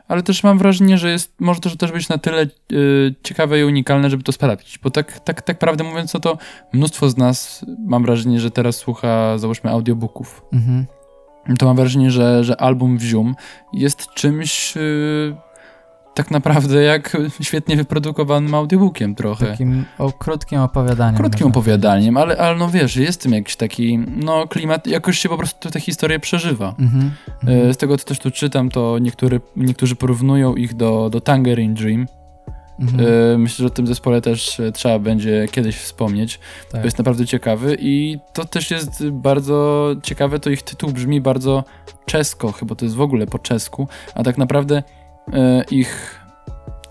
ale też mam wrażenie, że jest, może to też być na tyle y, ciekawe i unikalne, żeby to sprawdzić, bo tak, tak, tak prawdę mówiąc, no to mnóstwo z nas, mam wrażenie, że teraz słucha, załóżmy, audiobooków. Mhm. To mam wrażenie, że, że album Wzium jest czymś y, tak naprawdę jak świetnie wyprodukowanym audiobookiem trochę. Takim o, krótkim opowiadaniem. Krótkim opowiadaniem, ale, ale no wiesz, jest w tym jakiś taki, no klimat, jakoś się po prostu tę historię przeżywa. Mhm. mhm. E, Z tego, co też tu czytam, to niektóry, niektórzy porównują ich do, do Tangerine Dream. Mhm. E, Myślę, że o tym zespole też e, trzeba będzie kiedyś wspomnieć. tak. To jest naprawdę ciekawy i to też jest bardzo ciekawe, to ich tytuł brzmi bardzo czesko, chyba to jest w ogóle po czesku, a tak naprawdę e, ich,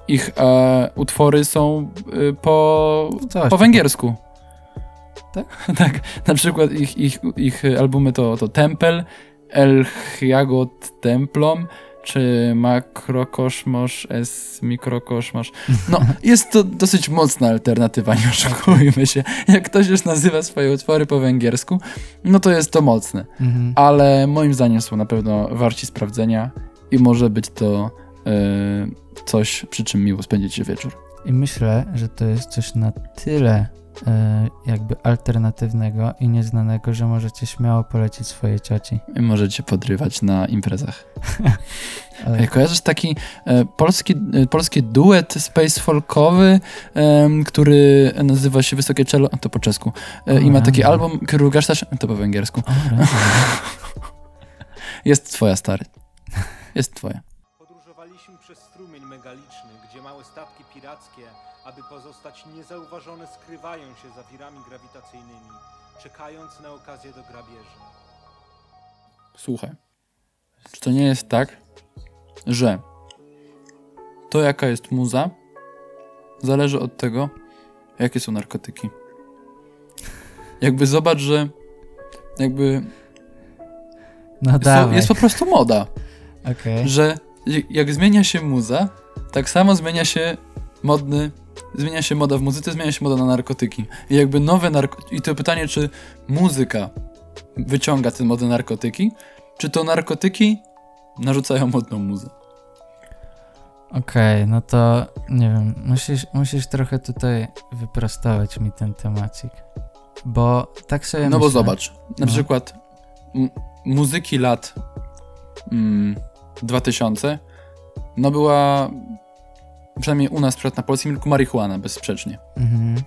ich e, utwory są e, po, Coś po węgiersku. Tak? tak, na przykład ich, ich, ich albumy to, to Tempel, El Jagot Templom, czy Makrokoszmosz S Mikrokoszmosz. No, jest to dosyć mocna alternatywa, nie oszukujmy się. Jak ktoś już nazywa swoje utwory po węgiersku, no to jest to mocne. Mhm. Ale moim zdaniem są na pewno warci sprawdzenia i może być to e, coś, przy czym miło spędzić wieczór. I myślę, że to jest coś na tyle jakby alternatywnego i nieznanego, że możecie śmiało polecić swojej cioci. I możecie podrywać na imprezach. Ale, Kojarzysz taki e, polski, e, polski duet space folkowy, em, który nazywa się Wysokie Czelo, to po czesku, e, i ma taki album Kierugasz to po węgiersku. Jest twoja, stary. Jest twoja. Pozostać niezauważone, skrywają się za wirami grawitacyjnymi, czekając na okazję do grabieży. Słuchaj. Czy to nie jest tak, że to, jaka jest muza, zależy od tego, jakie są narkotyki. Jakby zobacz, że jakby No dawaj, jest po prostu moda. okej. że jak zmienia się muza, tak samo zmienia się modny, zmienia się moda w muzyce, zmienia się moda na narkotyki. I jakby nowe narkotyki, i to pytanie, czy muzyka wyciąga te mody narkotyki, czy to narkotyki narzucają modną muzę. Okej, no to nie wiem, musisz, musisz trochę tutaj wyprostować mi ten temacik. Bo tak sobie No bo myślę, zobacz, na No. przykład muzyki lat mm, 2000, no była, przynajmniej u nas, na polskim rynku, marihuana bezsprzecznie. Mhm.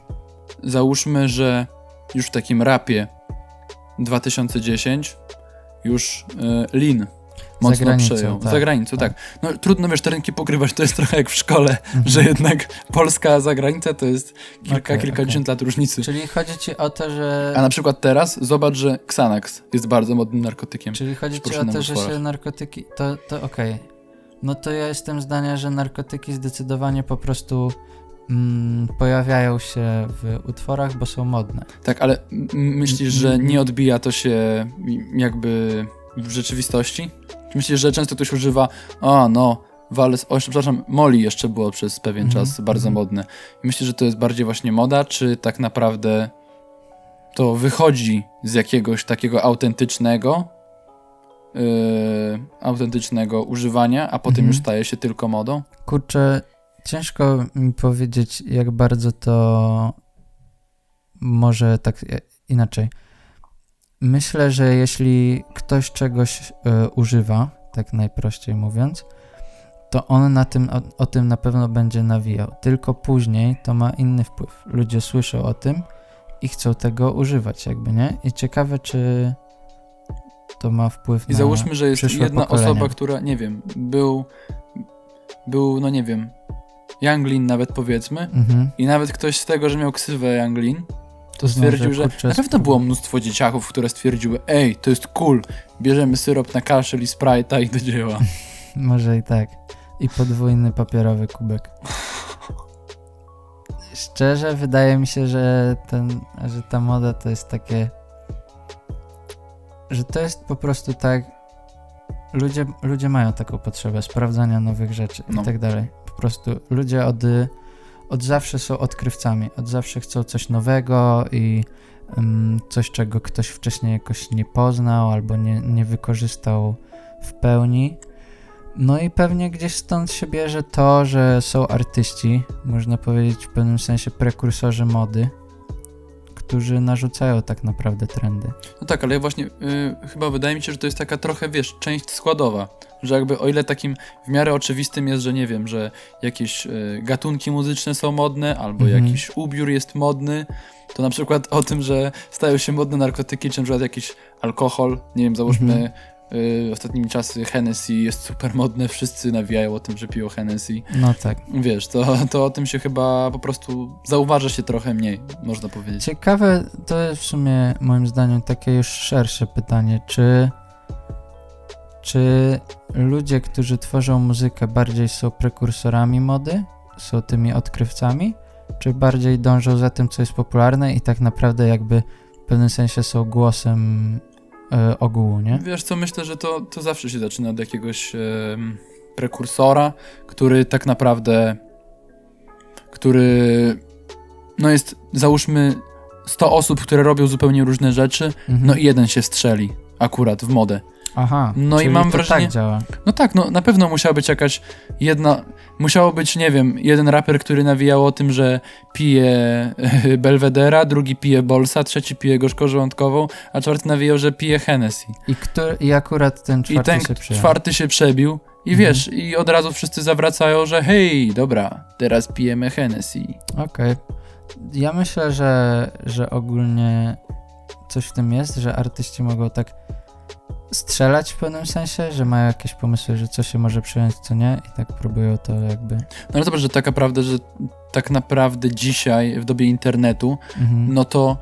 załóżmy, że już w takim rapie 2010 już y, Lin mocno granicą, przejął. tak, za granicą, tak. No trudno, wiesz, te rynki pokrywać, to jest trochę jak w szkole, Mhm. że jednak Polska a zagranica to jest kilka, Okej, kilkadziesiąt lat różnicy. Czyli chodzi ci o to, że... A na przykład teraz zobacz, że Xanax jest bardzo modnym narkotykiem. Czyli chodzi ci o to, że się narkotyki... To, to okej. No to ja jestem zdania, że narkotyki zdecydowanie po prostu mm, pojawiają się w utworach, bo są modne. Tak, ale myślisz, że nie odbija to się jakby w rzeczywistości? Czy myślisz, że często ktoś używa, a no, Wales, o, przepraszam, Molly jeszcze było przez pewien Mhm, czas bardzo mhm. modne. I myślisz, że to jest bardziej właśnie moda, czy tak naprawdę to wychodzi z jakiegoś takiego autentycznego yy, autentycznego używania, a potem Mhm. już staje się tylko modą? Kurczę, ciężko mi powiedzieć, jak bardzo to może tak e, inaczej. Myślę, że jeśli ktoś czegoś e, używa, tak najprościej mówiąc, to on na tym, o, o tym na pewno będzie nawijał. Tylko później to ma inny wpływ. Ludzie słyszą o tym i chcą tego używać, jakby nie? I ciekawe, czy to ma wpływ I na. załóżmy, że jest jedna pokolenia. osoba, która, nie wiem, był, był, no nie wiem, Younglin nawet powiedzmy, Mhm. i nawet ktoś z tego, że miał ksywę Younglin, to stwierdził, że kurczę, na pewno było mnóstwo dzieciaków, które stwierdziły, ej, to jest cool, bierzemy syrop na kaszel i Sprite'a i do dzieła. Może i tak. I podwójny papierowy kubek. Szczerze, wydaje mi się, że, ten, że ta moda to jest takie. Że to jest po prostu tak. Ludzie, ludzie mają taką potrzebę sprawdzania nowych rzeczy No. i tak dalej. Po prostu ludzie od, od zawsze są odkrywcami. Od zawsze chcą coś nowego i ym, coś, czego ktoś wcześniej jakoś nie poznał albo nie, nie wykorzystał w pełni. No i pewnie gdzieś stąd się bierze to, że są artyści, można powiedzieć w pewnym sensie prekursorzy mody, którzy narzucają tak naprawdę trendy. No tak, ale właśnie y, chyba wydaje mi się, że to jest taka trochę, wiesz, część składowa. Że jakby o ile takim w miarę oczywistym jest, że nie wiem, że jakieś y, gatunki muzyczne są modne, albo Mhm. jakiś ubiór jest modny, to na przykład o tym, że stają się modne narkotyki, czy na przykład jakiś alkohol, nie wiem, załóżmy Mhm. Y, ostatnimi czasy Hennessy jest super modne, wszyscy nawijają o tym, że piją Hennessy. No tak. Wiesz, to, to o tym się chyba po prostu zauważa się trochę mniej, można powiedzieć. Ciekawe, to jest w sumie moim zdaniem takie już szersze pytanie, czy, czy ludzie, którzy tworzą muzykę bardziej są prekursorami mody, są tymi odkrywcami, czy bardziej dążą za tym, co jest popularne i tak naprawdę jakby w pewnym sensie są głosem e, ogółu, nie? Wiesz co, myślę, że to, to zawsze się zaczyna od jakiegoś em, prekursora, który tak naprawdę, który no jest, załóżmy 100 osób, które robią zupełnie różne rzeczy, Mhm. no i jeden się strzeli akurat w modę. Aha, no i mam to wrażenie- tak działa. No tak, no na pewno musiała być jakaś jedna, musiało być, nie wiem, jeden raper, który nawijał o tym, że pije Belvedera, drugi pije Bolsa, trzeci pije gorzko żołądkową, a czwarty nawijał, że pije Hennessy. I, który, I akurat ten I czwarty ten się przyjął. czwarty się przebił i Mhm. wiesz, i od razu wszyscy zawracają, że hej, dobra, teraz pijemy Hennessy. Okej. Ja myślę, że, że ogólnie coś w tym jest, że artyści mogą tak strzelać w pewnym sensie, że mają jakieś pomysły, że co się może przyjąć, co nie i tak próbują to jakby... No ale zobacz, że taka prawda, że tak naprawdę dzisiaj, w dobie internetu, Mhm. no to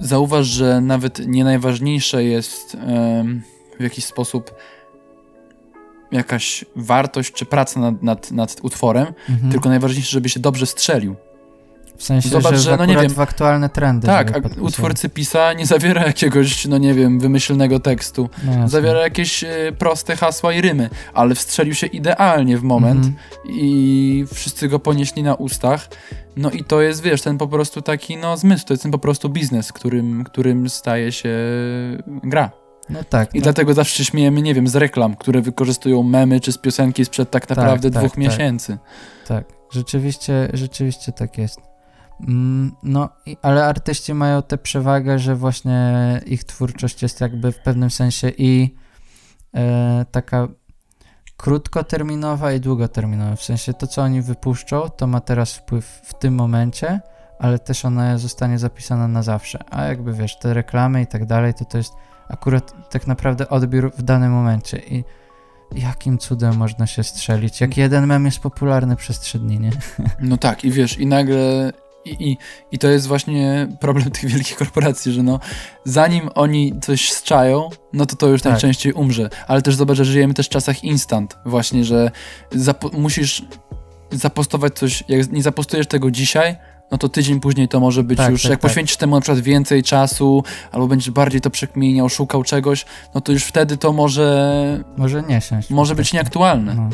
zauważ, że nawet nie najważniejsze jest em, w jakiś sposób jakaś wartość czy praca nad, nad, nad utworem, Mhm. tylko najważniejsze, żeby się dobrze strzelił. W sensie, zobacz, że, że, w no nie wiem, w aktualne trendy. Tak, żeby a podpisywać. utwór Cypisa nie zawiera jakiegoś, no nie wiem, wymyślnego tekstu. No. Zawiera jakieś e, proste hasła i rymy, ale wstrzelił się idealnie w moment Mhm. i wszyscy go ponieśli na ustach. No i to jest, wiesz, ten po prostu taki, no zmysł, to jest ten po prostu biznes, którym, którym staje się gra. No tak. I no, dlatego zawsze się śmiejemy, nie wiem, z reklam, które wykorzystują memy czy z piosenki sprzed tak naprawdę tak, dwóch tak. miesięcy. Tak, rzeczywiście, rzeczywiście tak jest. Mm, No, ale artyści mają tę przewagę, że właśnie ich twórczość jest jakby w pewnym sensie i e, taka krótkoterminowa i długoterminowa. W sensie to, co oni wypuszczą, to ma teraz wpływ w tym momencie, ale też ona zostanie zapisana na zawsze. A jakby wiesz, te reklamy i tak dalej, to to jest akurat tak naprawdę odbiór w danym momencie. I jakim cudem można się strzelić? Jak jeden mem jest popularny przez trzy dni, nie? No tak, i wiesz, i nagle. I, i, I to jest właśnie problem tych wielkich korporacji, że no, zanim oni coś zczają, no to to już Tak. najczęściej umrze. Ale też zobacz, że żyjemy też w czasach instant, właśnie, że musisz zapostować coś, jak nie zapostujesz tego dzisiaj, no to tydzień później to może być Tak, już, tak, jak tak. poświęcisz temu na przykład więcej czasu, albo będziesz bardziej to przekminiał, szukał czegoś, no to już wtedy to może, Może nie siąść. może być nieaktualne. No.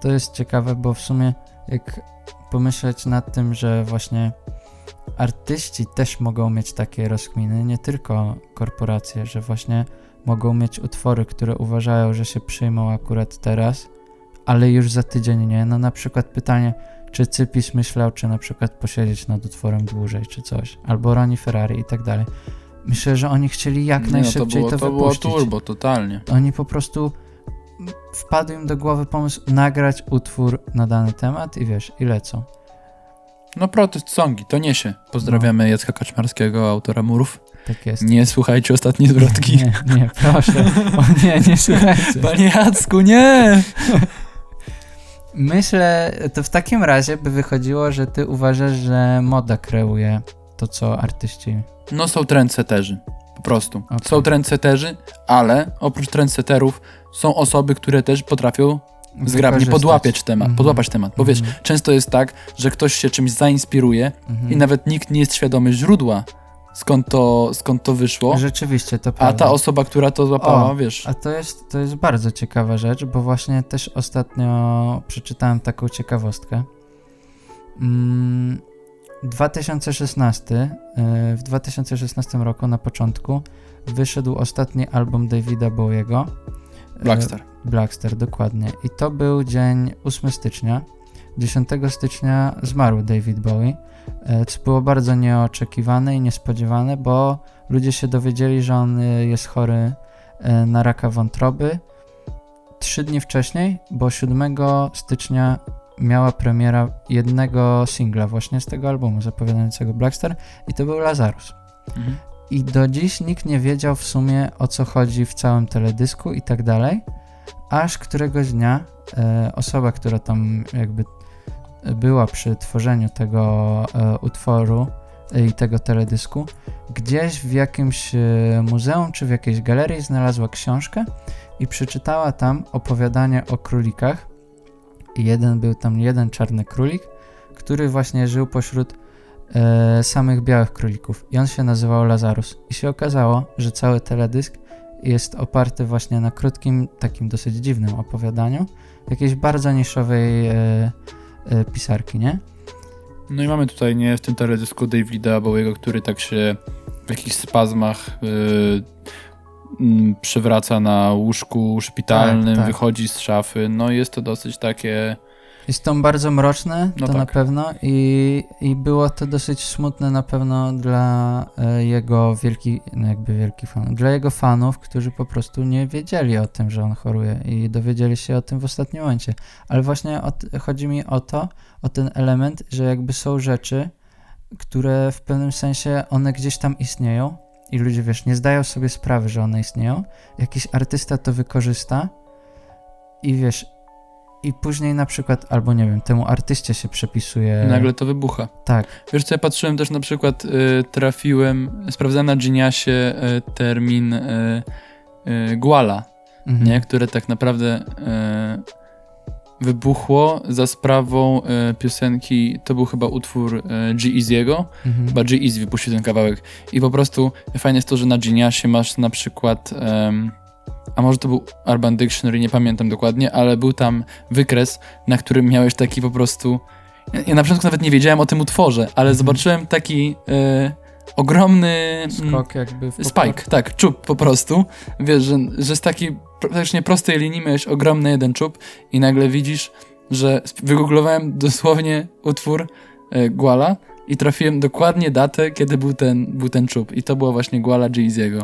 To jest ciekawe, bo w sumie jak pomyśleć nad tym, że właśnie artyści też mogą mieć takie rozkminy, nie tylko korporacje, że właśnie mogą mieć utwory, które uważają, że się przyjmą akurat teraz, ale już za tydzień nie. No na przykład pytanie, czy Cypis myślał, czy na przykład posiedzieć nad utworem dłużej, czy coś, albo Ronnie Ferrari i tak dalej. Myślę, że oni chcieli jak Nie, no, najszybciej to było, to, to było wypuścić. turbo, totalnie. Oni po prostu wpadł im do głowy pomysł nagrać utwór na dany temat i wiesz, i lecą. No protest songi, to niesie. Pozdrawiamy Jacka Kaczmarskiego, autora Murów. Tak jest. Nie słuchajcie ostatniej zwrotki. Nie, nie, proszę. O nie, nie słuchajcie. Panie Jacku, nie! Myślę, to w takim razie by wychodziło, że ty uważasz, że moda kreuje to, co artyści... No są trendseterzy, po prostu. Okej. Są trendseterzy, ale oprócz trendseterów są osoby, które też potrafią zgrabnie podłapiać temat, Mhm. podłapać temat. Bo wiesz, Mhm. często jest tak, że ktoś się czymś zainspiruje Mhm. i nawet nikt nie jest świadomy źródła, skąd to, skąd to wyszło, Rzeczywiście, to a prawda. ta osoba, która to złapała, O, wiesz... A to jest, to jest bardzo ciekawa rzecz, bo właśnie też ostatnio przeczytałem taką ciekawostkę. Mm, 2016, y, w 2016 roku na początku wyszedł ostatni album Davida Bowiego. Blackstar. Blackster, dokładnie. I to był dzień 8 stycznia. 10 stycznia zmarł David Bowie, e, co było bardzo nieoczekiwane i niespodziewane, bo ludzie się dowiedzieli, że on e, jest chory e, na raka wątroby. Trzy dni wcześniej, bo 7 stycznia miała premiera jednego singla właśnie z tego albumu zapowiadającego Blackstar i to był Lazarus. Mhm. I do dziś nikt nie wiedział w sumie o co chodzi w całym teledysku i tak dalej, aż któregoś dnia e, osoba, która tam jakby była przy tworzeniu tego e, utworu e, i tego teledysku, gdzieś w jakimś e, muzeum czy w jakiejś galerii znalazła książkę i przeczytała tam opowiadanie o królikach. I jeden był tam jeden czarny królik, który właśnie żył pośród e, samych białych królików. I on się nazywał Lazarus. I się okazało, że cały teledysk jest oparty właśnie na krótkim, takim dosyć dziwnym opowiadaniu jakiejś bardzo niszowej e, e, pisarki, nie? No i mamy tutaj, nie, w tym teledysku Davida Bowiego, który tak się w jakichś spazmach yy, przewraca na łóżku szpitalnym, Tak, tak. wychodzi z szafy. No jest to dosyć takie... Jest to bardzo mroczne, No to tak. na pewno i, i było to dosyć smutne na pewno dla e, jego wielki, no jakby wielki fan, dla jego fanów, którzy po prostu nie wiedzieli o tym, że on choruje i dowiedzieli się o tym w ostatnim momencie. Ale właśnie o, chodzi mi o to, o ten element, że jakby są rzeczy, które w pewnym sensie one gdzieś tam istnieją i ludzie, wiesz, nie zdają sobie sprawy, że one istnieją. Jakiś artysta to wykorzysta i wiesz, i później na przykład, albo nie wiem, temu artyście się przepisuje. Nagle to wybucha. Tak. Wiesz co, ja patrzyłem też na przykład, y, trafiłem, sprawdzałem na Geniasie y, termin y, y, Guala, Mhm. nie? które tak naprawdę y, wybuchło za sprawą y, piosenki, to był chyba utwór y, G-Eazy'ego, Mhm. chyba G-Eazy wypuścił ten kawałek i po prostu fajne jest to, że na Geniasie masz na przykład a może to był Urban Dictionary, nie pamiętam dokładnie, ale był tam wykres, na którym miałeś taki po prostu ja, na początku nawet nie wiedziałem o tym utworze, ale zobaczyłem taki e, ogromny mm, Skok jakby spike, tak, czub po prostu. Wiesz, że, że z takiej praktycznie prostej linii miałeś ogromny jeden czub i nagle widzisz, że wygooglowałem dosłownie utwór e, Guala i trafiłem dokładnie datę, kiedy był ten, był ten czub. I to była właśnie Guala Jeezy'ego.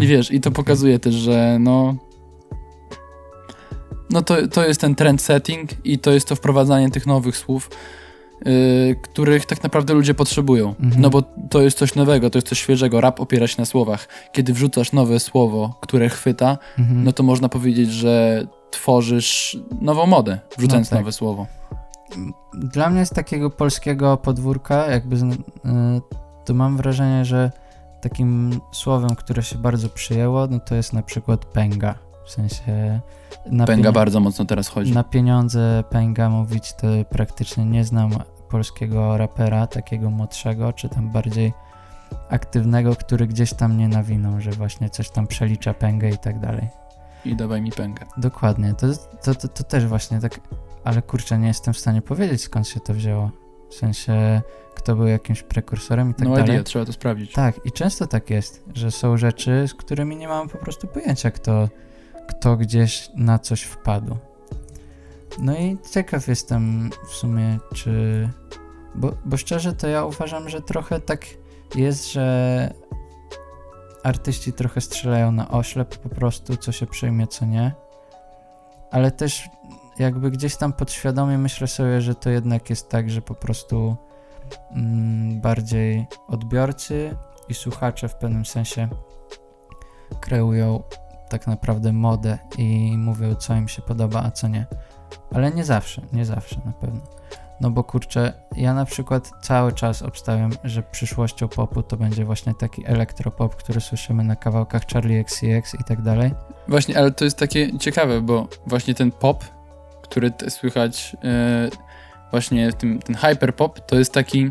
I wiesz, i to pokazuje też, że no... No to, to jest ten trend setting i to jest to wprowadzanie tych nowych słów, yy, których tak naprawdę ludzie potrzebują. Mhm. No bo to jest coś nowego, to jest coś świeżego. Rap opiera się na słowach. Kiedy wrzucasz nowe słowo, które chwyta, Mhm. no to można powiedzieć, że tworzysz nową modę, wrzucając No tak. nowe słowo. Dla mnie z takiego polskiego podwórka, jakby y, to mam wrażenie, że takim słowem, które się bardzo przyjęło, no to jest na przykład pęga. W sensie na, Pęga bardzo mocno teraz chodzi. na pieniądze pęga mówić to praktycznie nie znam polskiego rapera, takiego młodszego, czy tam bardziej aktywnego, który gdzieś tam nie nawinął, że właśnie coś tam przelicza pęgę i tak dalej. I dawaj mi pęgę. Dokładnie, to, to, to, to też właśnie tak, ale kurczę, nie jestem w stanie powiedzieć skąd się to wzięło. W sensie, kto był jakimś prekursorem i tak no dalej. idea, trzeba to sprawdzić. Tak, i często tak jest, że są rzeczy, z którymi nie mam po prostu pojęcia, kto, kto gdzieś na coś wpadł. No i ciekaw jestem w sumie, czy. Bo, bo szczerze to ja uważam, że trochę tak jest, że artyści trochę strzelają na oślep po prostu, co się przyjmie, co nie. Ale też jakby gdzieś tam podświadomie myślę sobie, że to jednak jest tak, że po prostu mm, bardziej odbiorcy i słuchacze w pewnym sensie kreują tak naprawdę modę i mówią, co im się podoba, a co nie. Ale nie zawsze, nie zawsze na pewno. No bo kurczę, ja na przykład cały czas obstawiam, że przyszłością popu to będzie właśnie taki elektropop, który słyszymy na kawałkach Charlie XCX i tak dalej. Właśnie, ale to jest takie ciekawe, bo właśnie ten pop, który słychać, e, właśnie tym, ten hyperpop, to jest taki,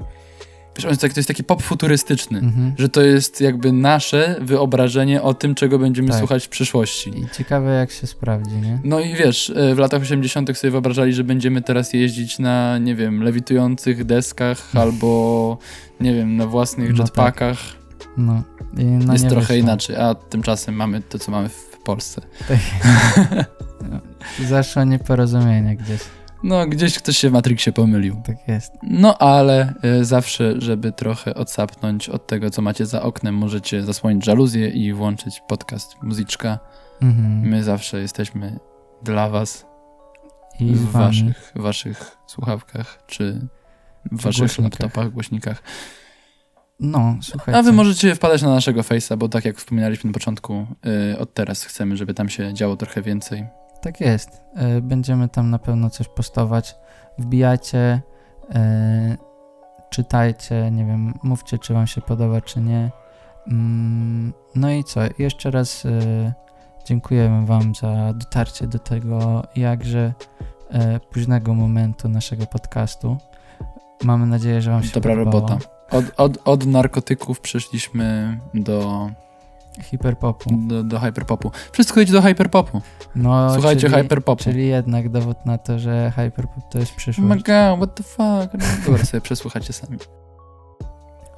to jest taki pop futurystyczny, Mhm. że to jest jakby nasze wyobrażenie o tym, czego będziemy Tak. słuchać w przyszłości. I ciekawe jak się sprawdzi, nie? No i wiesz, e, w latach 80. sobie wyobrażali, że będziemy teraz jeździć na, nie wiem, lewitujących deskach albo, nie wiem, na własnych No tak. jetpackach. No. I no jest trochę wyszło. inaczej, a tymczasem mamy to, co mamy w Polsce. Zaszło nieporozumienie gdzieś. No, gdzieś ktoś się w Matrixie pomylił. Tak jest. No, ale y, zawsze, żeby trochę odsapnąć od tego, co macie za oknem, możecie zasłonić żaluzję i włączyć podcast Muzyczka. Mhm. My zawsze jesteśmy dla was I w waszych, waszych słuchawkach, czy w waszych głośnikach. laptopach, głośnikach. No, słuchajcie. A wy możecie wpadać na naszego Face'a, bo tak jak wspominaliśmy na początku, y, od teraz chcemy, żeby tam się działo trochę więcej. Tak jest. E, Będziemy tam na pewno coś postować. Wbijajcie, e, czytajcie, nie wiem, mówcie, czy wam się podoba, czy nie. Mm, No i co? Jeszcze raz e, dziękujemy wam za dotarcie do tego jakże e, późnego momentu naszego podcastu. Mamy nadzieję, że wam się Dobra podobało. robota. Od, od, od narkotyków przeszliśmy do, Hiperpopu. do, do hyperpopu. Wszystko idzie do hyperpopu. No, Słuchajcie czyli, hyperpopu. czyli jednak dowód na to, że hyperpop to jest Oh przyszłość. my god, what the fuck. No, Dobra, sobie przesłuchacie sami.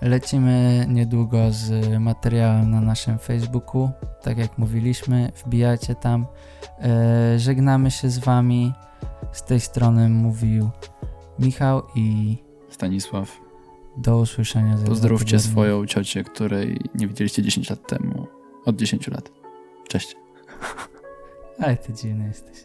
Lecimy niedługo z materiałem na naszym Facebooku. Tak jak mówiliśmy, wbijajcie tam. E, żegnamy się z Wami. Z tej strony mówił Michał i Stanisław, do usłyszenia. za pozdrówcie swoją ciocię, której nie widzieliście 10 lat temu. Od 10 lat. Cześć. Ale ty dziwny jesteś.